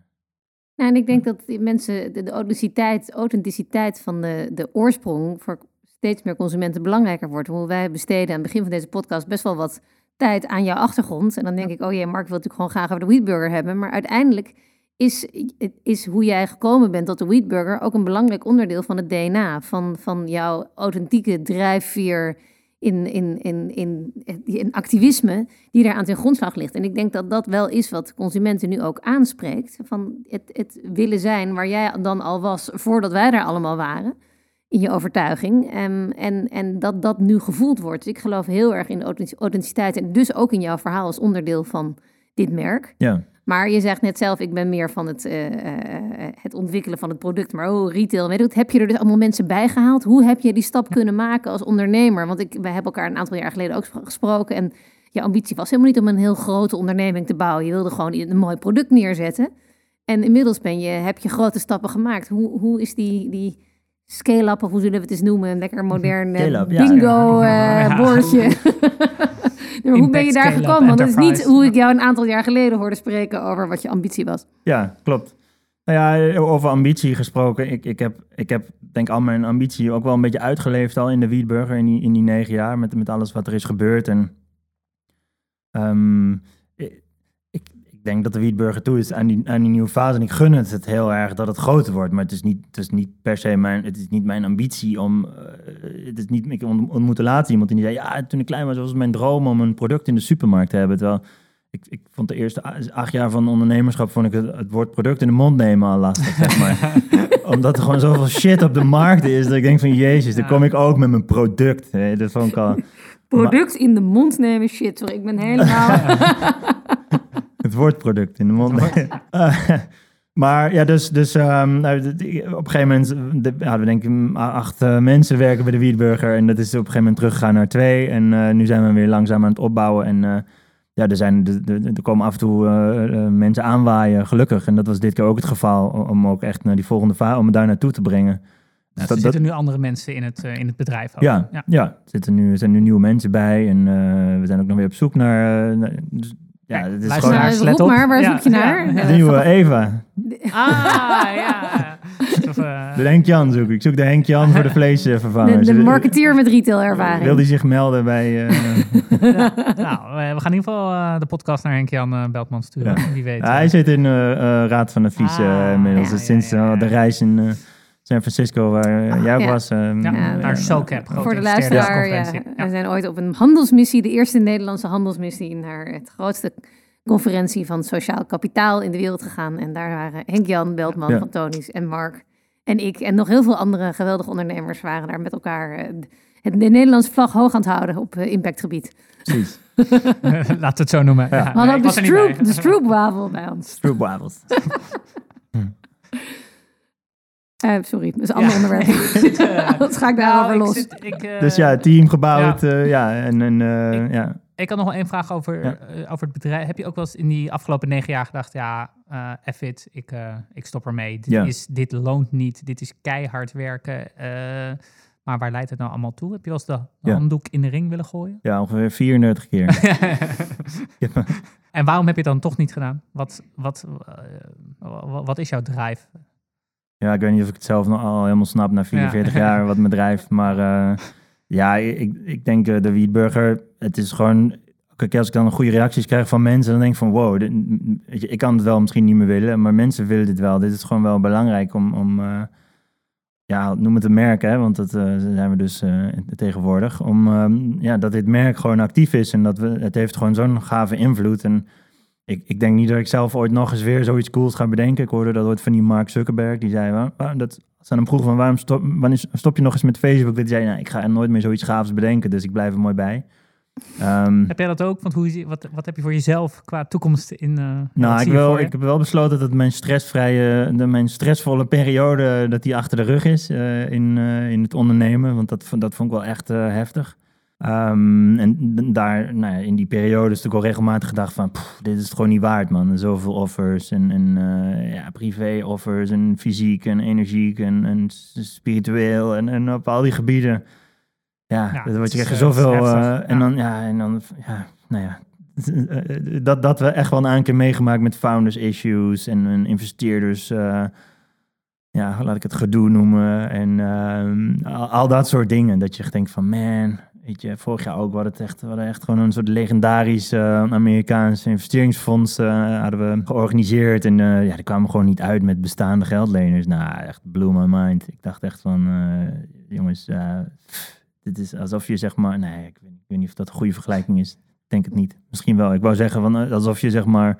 Nou, en ik denk dat die mensen de, de authenticiteit, authenticiteit van de, de oorsprong voor steeds meer consumenten belangrijker wordt. Hoe wij besteden aan het begin van deze podcast best wel wat tijd aan jouw achtergrond. En dan denk ik, oh ja, Mark wil natuurlijk gewoon graag over de Wheatburger hebben. Maar uiteindelijk is, is hoe jij gekomen bent tot de Wheatburger ook een belangrijk onderdeel van het DNA. Van, van jouw authentieke drijfveer in, in, in, in, in activisme die daar aan ten grondslag ligt. En ik denk dat dat wel is wat consumenten nu ook aanspreekt. Van het, het willen zijn waar jij dan al was voordat wij daar allemaal waren. In je overtuiging. En, en, en dat dat nu gevoeld wordt. Dus ik geloof heel erg in authenticiteit. En dus ook in jouw verhaal als onderdeel van dit merk. ja. Maar je zegt net zelf, ik ben meer van het, eh, eh, het ontwikkelen van het product. Maar oh, retail, weet je, heb je er dus allemaal mensen bij gehaald? Hoe heb je die stap kunnen maken als ondernemer? Want ik, wij hebben elkaar een aantal jaar geleden ook spro- gesproken. En je ambitie was helemaal niet om een heel grote onderneming te bouwen. Je wilde gewoon een mooi product neerzetten. En inmiddels ben je, heb je grote stappen gemaakt. Hoe, hoe is die, die scale-up, of hoe zullen we het eens noemen? Een lekker modern eh, ja. bingo eh, <laughs> Ja. bordje. <laughs> <laughs> Hoe ben je daar gekomen? Want dat is niet hoe ik jou een aantal jaar geleden hoorde spreken over wat je ambitie was. Ja, klopt. Nou ja, over ambitie gesproken. Ik, ik, heb, ik heb denk al mijn ambitie ook wel een beetje uitgeleefd al in de Wietburger in die, in die negen jaar. Met, met alles wat er is gebeurd. En ehm, denk dat de Wietburger toe is aan die, aan die nieuwe fase. En ik gun het, het heel erg dat het groter wordt. Maar het is niet, het is niet per se mijn, het is niet mijn ambitie om... eh, het is niet, ik ont- ontmoette laatst iemand die zei... Ja, toen ik klein was, was het mijn droom om een product in de supermarkt te hebben. Terwijl ik, ik vond de eerste acht jaar van ondernemerschap vond ik het, het woord product in de mond nemen al lastig, zeg maar. <laughs> Omdat er gewoon zoveel shit op de markt is, dat ik denk van jezus, dan kom ik ook met mijn product. Hè. Dat vond ik al Product in de mond nemen, shit. Sorry, ik ben helemaal... <laughs> het woord product in de mond. <laughs> Eh, maar ja, dus, dus ehm, nou, op een gegeven moment eh, de- hadden we denk ik mm, acht eh, mensen werken bij de Wietburger. En dat is op een gegeven moment teruggegaan naar twee. En eh, nu zijn we weer langzaam aan het opbouwen. En eh, ja, er, zijn, er komen af en toe eh, eh, mensen aanwaaien, gelukkig. En dat was dit keer ook het geval, om ook echt naar die volgende fase, om daar naartoe te brengen. Dus er zitten nu andere mensen in het, eh, in het bedrijf ook. Ja, ja. er zitten nu, er zijn nu nieuwe mensen bij. En eh, we zijn ook nog weer op zoek naar... eh, naar- dus, ja, het is gewoon... Let roep op. maar, waar Ja, zoek je naar? ja, nieuwe Eva. Ah, ja. <laughs> Of, eh, De Henk Jan zoek ik. Ik zoek de Henk Jan voor de vleesvervanger. De, de marketeer met retailervaring. Wil die zich melden bij... eh, <laughs> nou, we gaan in ieder geval eh, de podcast naar Henk-Jan eh, Beltman sturen. Ja. Wie weet. ja, hij zit in de raad van advies Ah, inmiddels. ja, sinds ja, ja, ja. de reis in eh, San Francisco, waar eh, jij ja. was. eh, ja, Ja, naar ja. SoCap. grote Voor de luisteraar, ja. conferentie. We zijn ooit op een handelsmissie, de eerste Nederlandse handelsmissie, naar het grootste conferentie van sociaal kapitaal in de wereld gegaan. En daar waren Henk-Jan Beltman Ja. van Tonis en Mark en ik en nog heel veel andere geweldige ondernemers waren daar met elkaar eh, het, de Nederlandse vlag hoog aan het houden op eh, impactgebied. Precies. <laughs> <laughs> Laten we het zo noemen. Ja. We hadden nee, ook de Stroop, bij. de Stroopwafel bij ons. Stroopwafels. <laughs> Eh, sorry, dat is een ander Ja. onderwerp. <laughs> Eh, <laughs> Dat ga ik nou, daarover ik los. zit- ik, eh, Dus ja, team gebouwd. Ja, ja en, en eh, Ik- ja. Ik had nog wel één vraag over, Ja. over het bedrijf. Heb je ook wel eens in die afgelopen negen jaar gedacht, ja, eh F it, ik, eh, ik stop ermee. Dit, Ja. is, dit loont niet, dit is keihard werken. eh, maar waar leidt het nou allemaal toe? Heb je wel eens de, handdoek in de ring willen gooien? ja, ongeveer 34 keer. <laughs> Ja. En waarom heb je het dan toch niet gedaan? Wat, wat, wa- wat is jouw drive? Ja, ik weet niet of ik het zelf nog al helemaal snap na 44 jaar wat me drijft. <laughs> Maar eh, Ja, ik, ik denk eh, de Wietburger, het is gewoon... Kijk, als ik dan goede reacties krijg van mensen, dan denk ik van wow, dit- ik kan het wel misschien niet meer willen, maar mensen willen dit wel. Dit is gewoon wel belangrijk om, om eh, ja, noem het een merk, hè, want dat zijn we dus tegenwoordig, om ehm, ja, dat dit merk gewoon actief is en dat we, het heeft gewoon zo'n gave invloed. En ik, ik denk niet dat ik zelf ooit nog eens weer zoiets cools ga bedenken. Ik hoorde dat ooit van die Mark Zuckerberg, die zei, "Wa- wa- dat, ze aan hem vroegen van waarom stop, wanneer stop je nog eens met Facebook? Hij zei, nou, ik ga nooit meer zoiets gaafs bedenken, dus ik blijf er mooi bij. Ehm, Heb jij dat ook? Want hoe, wat, wat heb je voor jezelf qua toekomst in? eh, nou, ik, wil, ik heb wel besloten dat mijn stressvrije, de, mijn stressvolle periode, dat die achter de rug is eh, in, eh, in het ondernemen. Want dat, vond- dat vond ik wel echt eh, heftig. Ehm, en daar, nou ja, in die periode is natuurlijk al regelmatig gedacht van, "Pff, dit is het gewoon niet waard, man. Zoveel offers en, en eh, ja, privé-offers en fysiek en energiek en, en spiritueel en, en op al die gebieden. Ja, Ja, dat wordt je echt eh, zoveel. heftig, en dan, ja, en dan, ja, nou ja. <laughs> Dat, dat we echt wel een keer meegemaakt met founders issues en, en investeerders. ja, laat ik het gedoe noemen. En ehm, al, al dat soort dingen. Dat je echt denkt van man, weet je, vorig jaar ook. Hadden, het echt, we hadden echt gewoon een soort legendarisch eh, Amerikaans investeringsfonds eh, hadden we georganiseerd. En eh, ja, die kwamen gewoon niet uit met bestaande geldleners. Nou, echt blew my mind. Ik dacht echt van, jongens, dit is alsof je zeg maar, nee, ik weet, ik weet niet of dat een goede vergelijking is. Ik denk het niet. Misschien wel. Ik wou zeggen van, alsof je zeg maar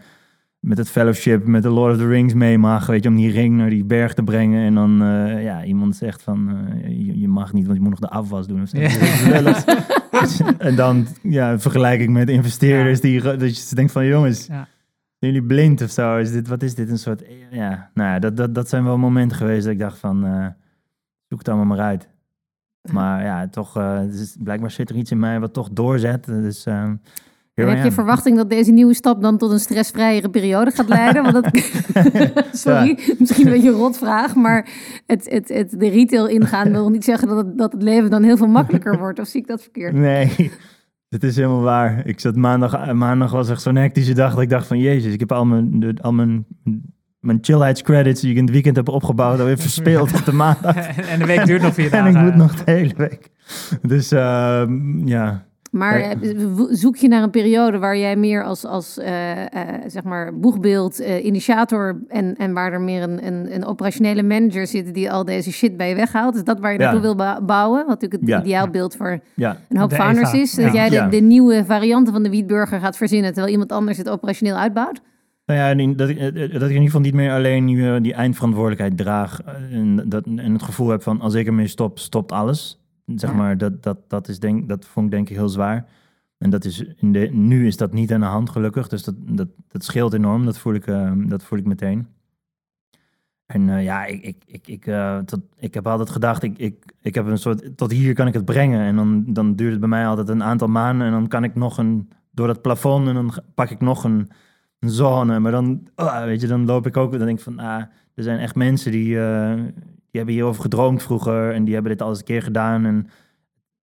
met het fellowship met de Lord of the Rings mee mag, weet je, om die ring naar die berg te brengen. En dan, eh, ja, iemand zegt van, eh, je, je mag niet, want je moet nog de afwas doen. Of zo. Ja. Eens- <laughs> en dan, ja, vergelijk ik met investeerders die, dat je denkt van, jongens, Ja. zijn jullie blind of zo? Is dit, wat is dit? Een soort, ja, nou ja, dat, dat, dat zijn wel momenten geweest dat ik dacht van, eh, zoek het allemaal maar uit. Maar ja, toch, is, blijkbaar zit er iets in mij wat toch doorzet. Dus, ehm here heb je verwachting dat deze nieuwe stap dan tot een stressvrijere periode gaat leiden? Want dat, <laughs> sorry, misschien een beetje een rotvraag, maar het, het, het, de retail ingaan wil niet zeggen dat het, dat het leven dan heel veel makkelijker <laughs> wordt. Of zie ik dat verkeerd? Nee, dit is helemaal waar. Ik zat maandag, maandag was echt zo'n hectische dag dat ik dacht van jezus, ik heb al mijn, de- al mijn, mijn chillheidscredits die ik in het weekend heb opgebouwd alweer verspeeld op de maandag. en, <laughs> en de week duurt nog vier En dagen. ik moet nog de hele week. Dus ehm, ja, Maar Ja. eh, zoek je naar een periode waar jij meer als, als eh, eh, zeg maar boegbeeld, eh, initiator en, en waar er meer een, een, een operationele manager zit die al deze shit bij je weghaalt? Is dat waar je Ja. naartoe wil ba- bouwen? Wat natuurlijk het Ja. ideaalbeeld voor ja, een hoop De founders Eva. is. Dat Ja. jij de, Ja. de nieuwe varianten van de wietburger gaat verzinnen, terwijl iemand anders het operationeel uitbouwt? Nou ja, dat, ik- dat ik in ieder geval niet meer alleen die, die eindverantwoordelijkheid draag. En, dat, en het gevoel heb van als ik ermee stop, stopt alles. Zeg Ja. maar, dat, dat, dat, is denk, dat vond ik denk ik heel zwaar. En dat is in de, nu is dat niet aan de hand gelukkig. Dus dat, dat, dat scheelt enorm. Dat voel ik, eh, dat voel ik meteen. En eh, ja, ik, ik, ik, ik, tot, ik heb altijd gedacht, ik, ik, ik heb een soort, tot hier kan ik het brengen. En dan, dan duurt het bij mij altijd een aantal maanden. En dan kan ik nog een, door dat plafond en dan pak ik nog een, een zone. Maar dan, ah, weet je, dan loop ik ook, dan denk ik van, ah, er zijn echt mensen die, eh, die hebben hierover gedroomd vroeger. En die hebben dit al eens een keer gedaan. En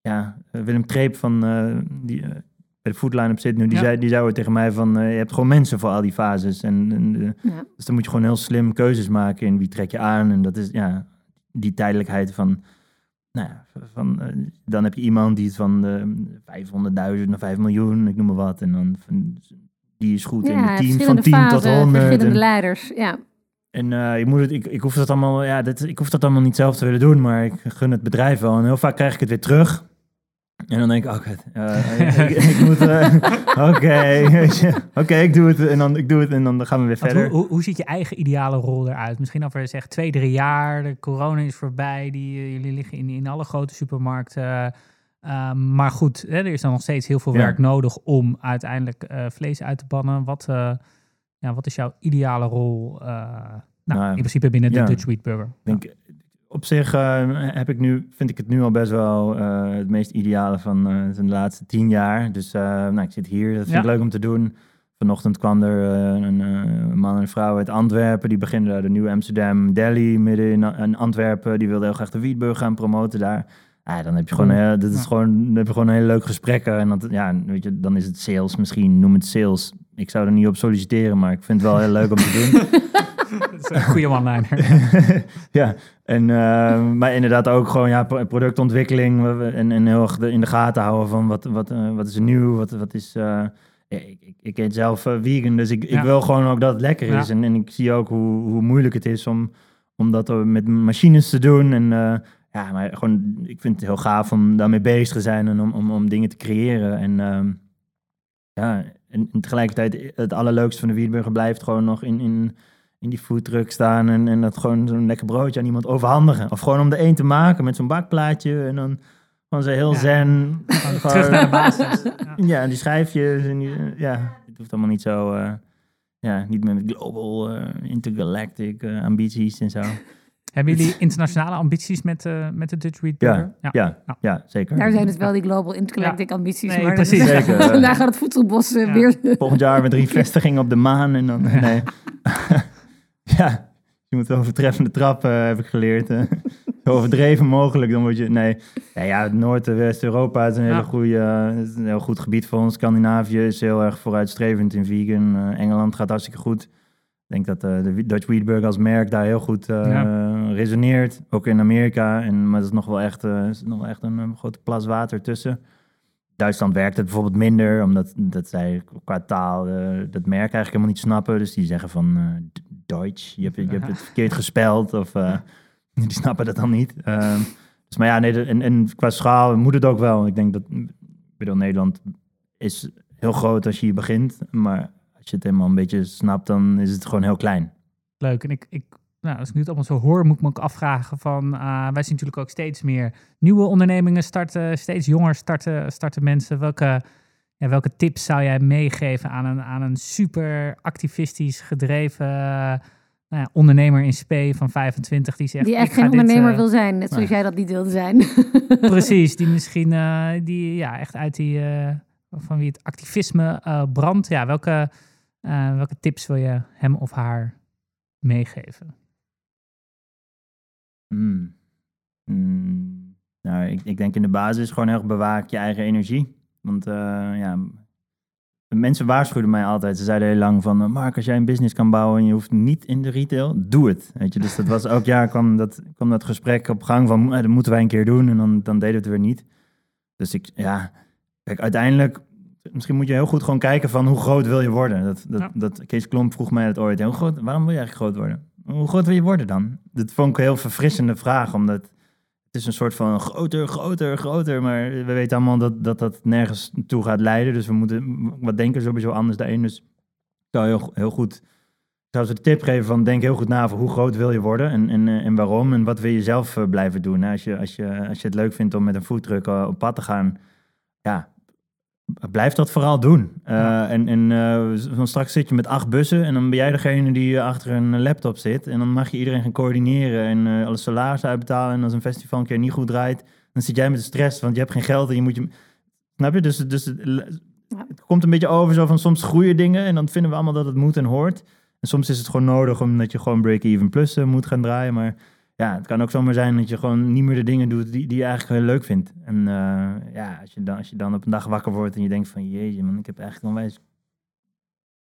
ja, Willem Treep van, eh, die eh, bij de Foodline op zit nu, die, Ja. zei, die zei ooit tegen mij van, eh, je hebt gewoon mensen voor al die fases. En, en Ja. dus dan moet je gewoon heel slim keuzes maken in wie trek je aan. En dat is ja, die tijdelijkheid van, nou ja, van, dan heb je iemand die het van eh 500.000 naar 5 miljoen, ik noem maar wat. En dan van, die is goed in Ja, het team van verschillende 10 tot fasen, 100. verschillende En, leiders. Ja. En eh, je moet het, ik, ik hoef dat allemaal, ja, dit, ik hoef dat allemaal niet zelf te willen doen, maar ik gun het bedrijf wel. En heel vaak krijg ik het weer terug. En dan denk ik, oké, ik, ik moet, eh, <laughs> oké, ik doe het en dan ik doe het en dan gaan we weer Want verder. hoe, hoe, hoe ziet je eigen ideale rol eruit? Misschien over zeg twee, drie jaar, de corona is voorbij, die, eh, jullie liggen in, in alle grote supermarkten. Uh, maar goed, hè, er is dan nog steeds heel veel Ja. werk nodig om uiteindelijk uh, vlees uit te bannen. Wat, uh, ja, wat is jouw ideale rol? Uh, nou, Nou, in principe binnen de ja. Dutch Wheat Burger. Ik denk, op zich uh, heb ik nu, vind ik het nu al best wel uh, het meest ideale van de laatste tien jaar. Dus nou, ik zit hier, dat vind ik leuk om te doen. Vanochtend kwam er een, man en een vrouw uit Antwerpen. Die beginnen daar de nieuwe Amsterdam Deli midden in, Antwerpen. Die wilden heel graag de Wietburg gaan promoten daar. Ja, dan heb je gewoon, uh, dat is gewoon, dan heb je gewoon een hele leuke gesprekken. En dat, ja, weet je, dan is het sales misschien, noem het sales. Ik zou er niet op solliciteren, maar ik vind het wel heel leuk om te doen. <laughs> Dat is een goede one-liner. <laughs> ja, en, eh, maar inderdaad ook gewoon ja, pro- productontwikkeling we- en, en heel erg in de gaten houden van wat, wat, eh, wat is er nieuw, wat, wat is... eh, ik, ik, ik eet zelf eh, vegan, dus ik, ik wil gewoon ook dat het lekker is. Ja. En, en ik zie ook hoe, hoe moeilijk het is om, om dat met machines te doen. En eh, ja, maar gewoon, ik vind het heel gaaf om daarmee bezig te zijn en om, om, om dingen te creëren. En ehm, ja, en, en tegelijkertijd het allerleukste van de Wiedburger blijft gewoon nog in, in, in die foodtruck staan en, en dat gewoon zo'n lekker broodje aan iemand overhandigen. Of gewoon om de een te maken met zo'n bakplaatje en dan gewoon zo heel Ja. zen. Gewoon terug naar de basis. Ja. <laughs> Ja, die schijfjes en die, eh, ja, het hoeft allemaal niet zo, eh, ja, niet meer met global, eh, intergalactic eh, ambities en zo. Hebben jullie internationale ambities met, eh, met de Dutch Wheat Ja, ja, ja, zeker. Daar zijn dus wel die global intergalactic ambities. Nee, maar precies. <laughs> Zeker, eh. Vandaag gaat het voedselbos eh, Ja. weer... Volgend jaar met drie <laughs> vestigingen op de maan en dan, nee. <laughs> ja, je moet overtreffende trappen, eh, heb ik geleerd. Zo overdreven mogelijk, dan word je, nee. Ja, ja Noord- en West-Europa is een, hele goede, is een heel goed gebied voor ons. Scandinavië is heel erg vooruitstrevend in vegan. Engeland gaat hartstikke goed. Ik denk dat eh, de Dutch Wheatburger als merk daar heel goed eh, resoneert. Ook in Amerika. En, maar er is nog wel echt, eh, is nog wel echt een, grote plas water tussen. Duitsland werkt het bijvoorbeeld minder, omdat dat zij qua taal dat merk eigenlijk helemaal niet snappen. Dus die zeggen van Deutsch, je hebt, je hebt het <laughs> verkeerd gespeld. Of <laughs> die snappen dat dan niet. Ehm, dus, maar ja, nee, de- en, en qua schaal moet het ook wel. Ik denk dat, ik bedoel, Nederland is heel groot als je hier begint. Maar als je het helemaal een beetje snapt, dan is het gewoon heel klein. Leuk. En ik, ik, nou, als ik nu het allemaal zo hoor, moet ik me ook afvragen van... eh, wij zien natuurlijk ook steeds meer nieuwe ondernemingen starten. Steeds jonger starten, starten mensen. Welke, ja, welke tips zou jij meegeven aan een, aan een super activistisch gedreven... nou ja, ondernemer in spe van 25 die zegt... Die ik echt ga geen dit, ondernemer eh, wil zijn, net zoals nee. jij dat niet wilde zijn. <laughs> Precies, die misschien eh, die, ja, echt uit die, eh, van wie het activisme eh, brandt. Ja, welke, eh, welke tips wil je hem of haar meegeven? Hmm. Hmm. Nou, ik, ik denk in de basis gewoon heel erg bewaak je eigen energie. Want eh, ja, mensen waarschuwden mij altijd. Ze zeiden heel lang van, eh, Mark, als jij een business kan bouwen en je hoeft niet in de retail, doe het. Weet je, dus dat was elk jaar kwam dat, kwam dat gesprek op gang van, dat moeten wij een keer doen. En dan, dan deden we het weer niet. Dus ik, ja, kijk, uiteindelijk, misschien moet je heel goed gewoon kijken van hoe groot wil je worden. Dat, dat, Ja. dat, Kees Klomp vroeg mij dat ooit. Hoe groot, waarom wil je eigenlijk groot worden? Hoe groot wil je worden dan? Dat vond ik een heel verfrissende vraag, omdat het is een soort van groter, groter, groter. Maar we weten allemaal dat dat, dat nergens toe gaat leiden. Dus we moeten wat denken sowieso anders daarin. Dus ik zou heel, heel goed... Ik zou ze de tip geven van denk heel goed na over hoe groot wil je worden en, en, eh, en waarom en wat wil je zelf eh, blijven doen. hè. Als je, als, je, als je het leuk vindt om met een foodtruck eh, op pad te gaan, ja, blijf dat vooral doen. Eh, Ja. En, en eh, dan straks zit je met acht bussen en dan ben jij degene die eh, achter een laptop zit. En dan mag je iedereen gaan coördineren en eh alle salaris uitbetalen. En als een festival een keer niet goed draait, dan zit jij met de stress, want je hebt geen geld en je moet je... Snap je? Dus, dus het, het komt een beetje over zo van soms groeien dingen en dan vinden we allemaal dat het moet en hoort. En soms is het gewoon nodig omdat je gewoon break-even plus moet gaan draaien. Maar ja, het kan ook zomaar zijn dat je gewoon niet meer de dingen doet die, die je eigenlijk heel leuk vindt. En eh, ja, als je, dan, als je dan op een dag wakker wordt en je denkt van... Jeetje man, ik heb eigenlijk een onwijs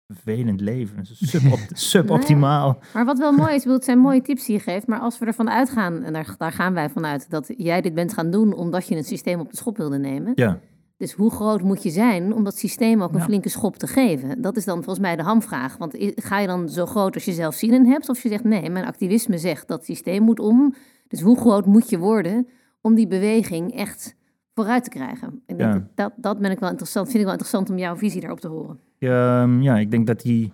vervelend leven. <laughs> Suboptimaal. Maar wat wel mooi is, het zijn mooie tips die je geeft. Maar als we ervan uitgaan, en daar, daar gaan wij vanuit, dat jij dit bent gaan doen omdat je het systeem op de schop wilde nemen. Ja, Dus hoe groot moet je zijn om dat systeem ook een Ja. flinke schop te geven? Dat is dan volgens mij de hamvraag. Want ga je dan zo groot als je zelf zin in hebt? Of je zegt nee, mijn activisme zegt dat systeem moet om. Dus hoe groot moet je worden om die beweging echt vooruit te krijgen? Ik denk Ja. dat, dat, dat ben ik wel interessant, vind ik wel interessant om jouw visie daarop te horen. Ehm, ja ik denk dat die,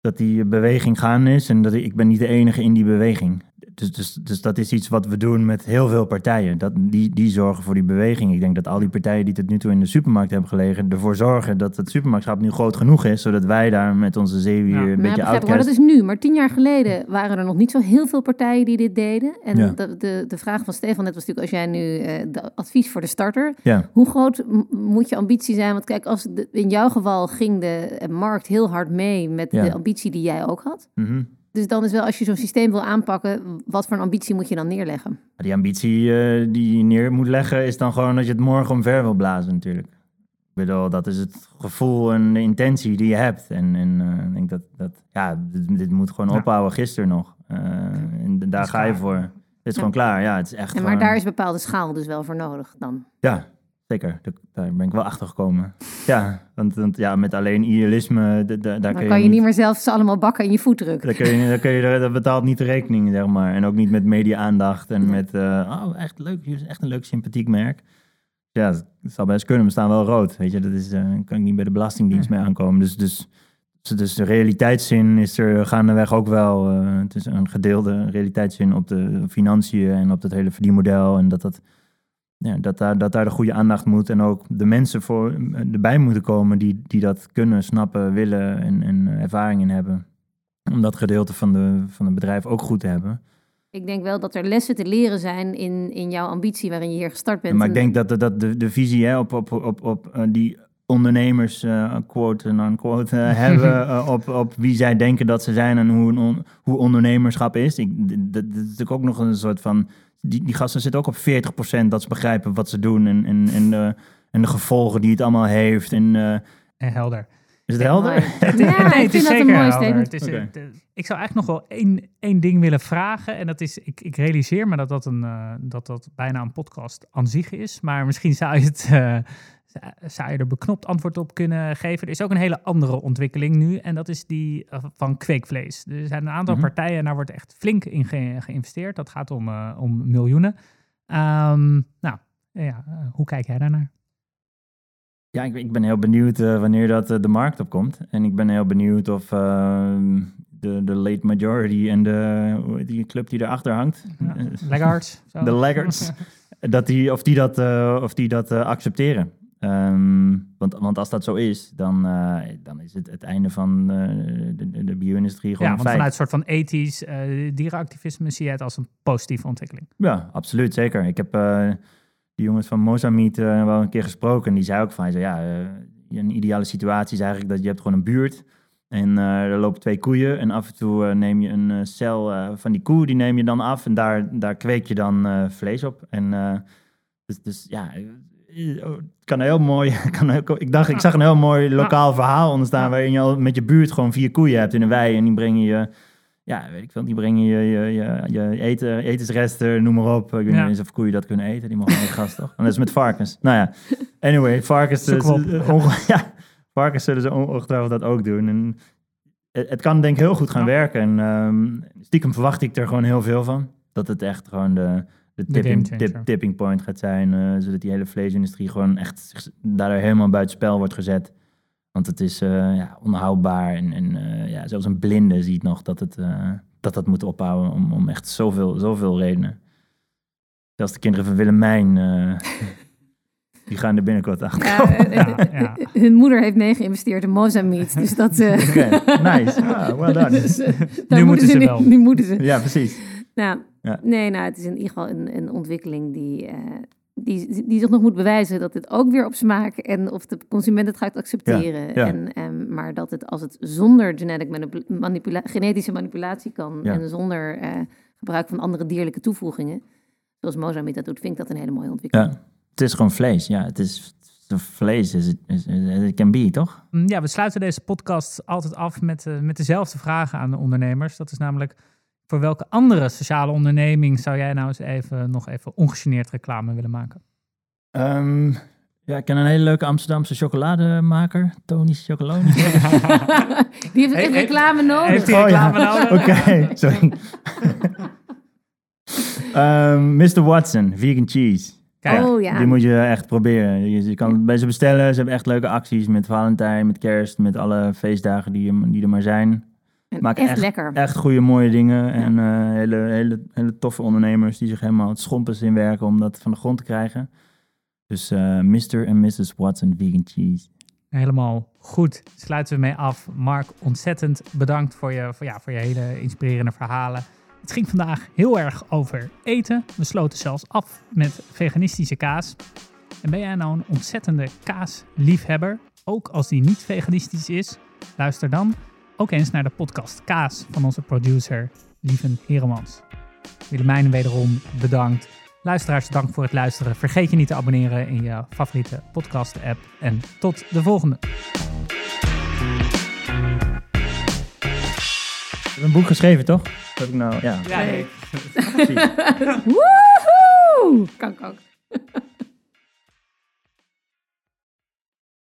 dat die beweging gaan is. En dat ik, ik ben niet de enige in die beweging. Dus, dus, dus dat is iets wat we doen met heel veel partijen. Dat, die, die zorgen voor die beweging. Ik denk dat al die partijen die tot nu toe in de supermarkt hebben gelegen... ervoor zorgen dat het supermarktschap nu groot genoeg is... zodat wij daar met onze zeewier Ja. een Maar beetje ik, maar dat is nu. Maar tien jaar geleden waren er nog niet zo heel veel partijen die dit deden. En Ja. de, de, de vraag van Stefan net was natuurlijk, als jij nu eh, de advies voor de starter... Ja, Hoe groot moet je ambitie zijn? Want kijk, als de- in jouw geval ging de eh, markt heel hard mee met de ambitie die jij ook had. mhm. Dus dan is wel, als je zo'n systeem wil aanpakken, wat voor een ambitie moet je dan neerleggen? Die ambitie eh, die je neer moet leggen... is dan gewoon dat je het morgen omver wil blazen natuurlijk. Ik bedoel, dat is het gevoel en de intentie die je hebt. En, en eh, ik denk dat, dat ja, dit, dit moet gewoon Ja. ophouden gisteren nog. Eh, en daar ga je voor. Het is gewoon klaar, ja. Het is echt En maar gewoon- daar is bepaalde schaal dus wel voor nodig dan. Ja, zeker. Daar- Daar ben ik wel achter gekomen. Ja, want, want ja, met alleen idealisme, d- d- daar Dan kun je, kan je niet meer zelf ze allemaal bakken in je voet drukken. Daar kun je, daar kun je, dat betaalt niet de rekening, zeg maar. En ook niet met media-aandacht en met, eh, oh, echt leuk, jullie zijn echt een leuk sympathiek merk. Ja, het zal best kunnen, we staan wel rood, weet je. Dat is, eh kan ik niet bij de Belastingdienst mee aankomen. Dus, dus, dus, dus de realiteitszin is er gaandeweg ook wel. eh, het is een gedeelde realiteitszin op de financiën en op het hele verdienmodel. En dat, dat, ja, dat, daar, dat daar de goede aandacht moet. En ook de mensen voor, erbij moeten komen die, die dat kunnen, snappen, willen en, en ervaring in hebben. Om dat gedeelte van, de, van het bedrijf ook goed te hebben. Ik denk wel dat er lessen te leren zijn in, in jouw ambitie waarin je hier gestart bent. maar ik En- denk dat, de- dat de, de visie hè, op, op, op, op eh, die ondernemers, eh, quote en unquote, eh, <laughs> hebben op, op wie zij denken dat ze zijn en hoe, on- hoe ondernemerschap is. Ik, d- d- dat is natuurlijk ook nog een soort van... Die, die gasten zitten ook op 40% dat ze begrijpen wat ze doen en, en, en, de, en de gevolgen die het allemaal heeft. En, eh, En helder. is het helder? Ja, <laughs> nee, het is een zeker mooi helder. statement. Het is, het, eh, ik zou eigenlijk nog wel één, één ding willen vragen. En dat is, ik, ik realiseer me dat dat, een, eh, dat dat bijna een podcast aan zich is. Maar misschien zou je, het, zou- je er beknopt antwoord op kunnen geven. Er is ook een hele andere ontwikkeling nu. En dat is die eh, van kweekvlees. Er zijn een aantal Mhm. partijen en daar wordt echt flink in ge- geïnvesteerd. Dat gaat om, eh, om miljoenen. Ehm, nou, ja, eh, hoe kijk jij daarnaar? Ja, ik, ik ben heel benieuwd wanneer dat de markt op komt. En ik ben heel benieuwd of ehm, de, de late majority en de die club die erachter hangt. Ja, Laggards? <laughs> De laggards. <laughs> dat die, of die dat, of die dat accepteren. Ehm, want, want als dat zo is, dan, eh, dan is het het einde van eh, de, de, bio-industrie gewoon Ja, want feit. vanuit een soort van ethisch eh, dierenactivisme zie je het als een positieve ontwikkeling. Ja, absoluut, zeker. Ik heb die jongens van Mozambique eh, wel een keer gesproken. En die zei ook van, hij zei, ja, een ideale situatie is eigenlijk dat je hebt gewoon een buurt. En er lopen twee koeien. En af en toe neem je een cel van die koe, die neem je dan af. En daar, daar kweek je dan vlees op. En dus, dus ja, kan heel mooi. <laughs> Kan ik dacht, ik zag een heel mooi lokaal verhaal ontstaan. Waarin je al met je buurt gewoon vier koeien hebt in een wei. En die brengen je ja, weet ik veel, die brengen je, je, je, je eten, etensresten, noem maar op. Ik weet Ja. niet eens of koeien dat kunnen eten, die mogen niet gast, toch? En dat is met varkens. Nou ja, anyway, varkens, dus, <laughs> ja, varkens zullen ze ongetwijfeld dat ook doen. En het, het kan denk ik heel goed gaan Ja. werken. En ehm, stiekem verwacht ik er gewoon heel veel van. Dat het echt gewoon de, de, tipping, gamechanger. tip, tipping point gaat zijn. eh, zodat die hele vleesindustrie gewoon echt zich- daardoor helemaal buitenspel wordt gezet. Want het is eh, ja, onhoudbaar. En, en eh, ja, zelfs een blinde ziet nog dat het, eh, dat, dat moet ophouden om, om echt zoveel, zoveel redenen. Zelfs de kinderen van Willemijn, eh, <laughs> die gaan er binnenkort achter. Ja, Ja, ja. Hun moeder heeft mee geïnvesteerd in Mozambique. Dus dat... eh, Oké, nice. Ah, well done. <laughs> dus, Nu moeten ze nu- wel. Nu moeten ze. Ja, precies. Nou, Ja. nee, nou, het is in ieder geval een, een ontwikkeling die, eh, die, die zich nog moet bewijzen dat het ook weer op smaak en of de consument het gaat accepteren. ja. En, ehm, maar dat het als het zonder genetic manipu- manipula- genetische manipulatie kan Ja. en zonder eh, gebruik van andere dierlijke toevoegingen, zoals Mozambique dat doet, vind ik dat een hele mooie ontwikkeling. Ja, het is gewoon vlees. Ja, het is het vlees. Is, it can be, toch? Mm, Ja, we sluiten deze podcast altijd af met, eh, met dezelfde vragen aan de ondernemers. Dat is namelijk, voor welke andere sociale onderneming zou jij nou eens even, nog even ongegeneerd reclame willen maken? Ehm, ja, ik ken een hele leuke Amsterdamse chocolademaker, Tony Chocoloni. <laughs> Die heeft reclame nodig. heeft Oh, ja. reclame nodig? <laughs> Oké, sorry. <laughs> Ehm, Mr. Watson, vegan cheese. Kijk, oh ja. Die moet je echt proberen. Je, je kan het bij ze bestellen. Ze hebben echt leuke acties met Valentijn, met kerst, met alle feestdagen die, er- die er maar zijn. En maak echt, echt- lekker. Echt goede, mooie dingen. En eh, hele, hele, hele toffe ondernemers die zich helemaal het schompens in werken om dat van de grond te krijgen. Dus eh Mr. en Mrs. Watson Vegan Cheese. helemaal goed. Sluiten we mee af. Mark, ontzettend bedankt voor je, voor, ja, voor je hele inspirerende verhalen. Het ging vandaag heel erg over eten. We sloten zelfs af met veganistische kaas. En ben jij nou een ontzettende kaasliefhebber, ook als die niet veganistisch is? Luister dan ook eens naar de podcast Kaas van onze producer Lieven Heremans. Willemijn wederom bedankt. Luisteraars, dank voor het luisteren. Vergeet je niet te abonneren in je favoriete podcast-app. En tot de volgende. Ik heb een boek geschreven, toch? Heb ik nou, ja. Ja, <laughs> <laughs> Woehoe! Kan, kan.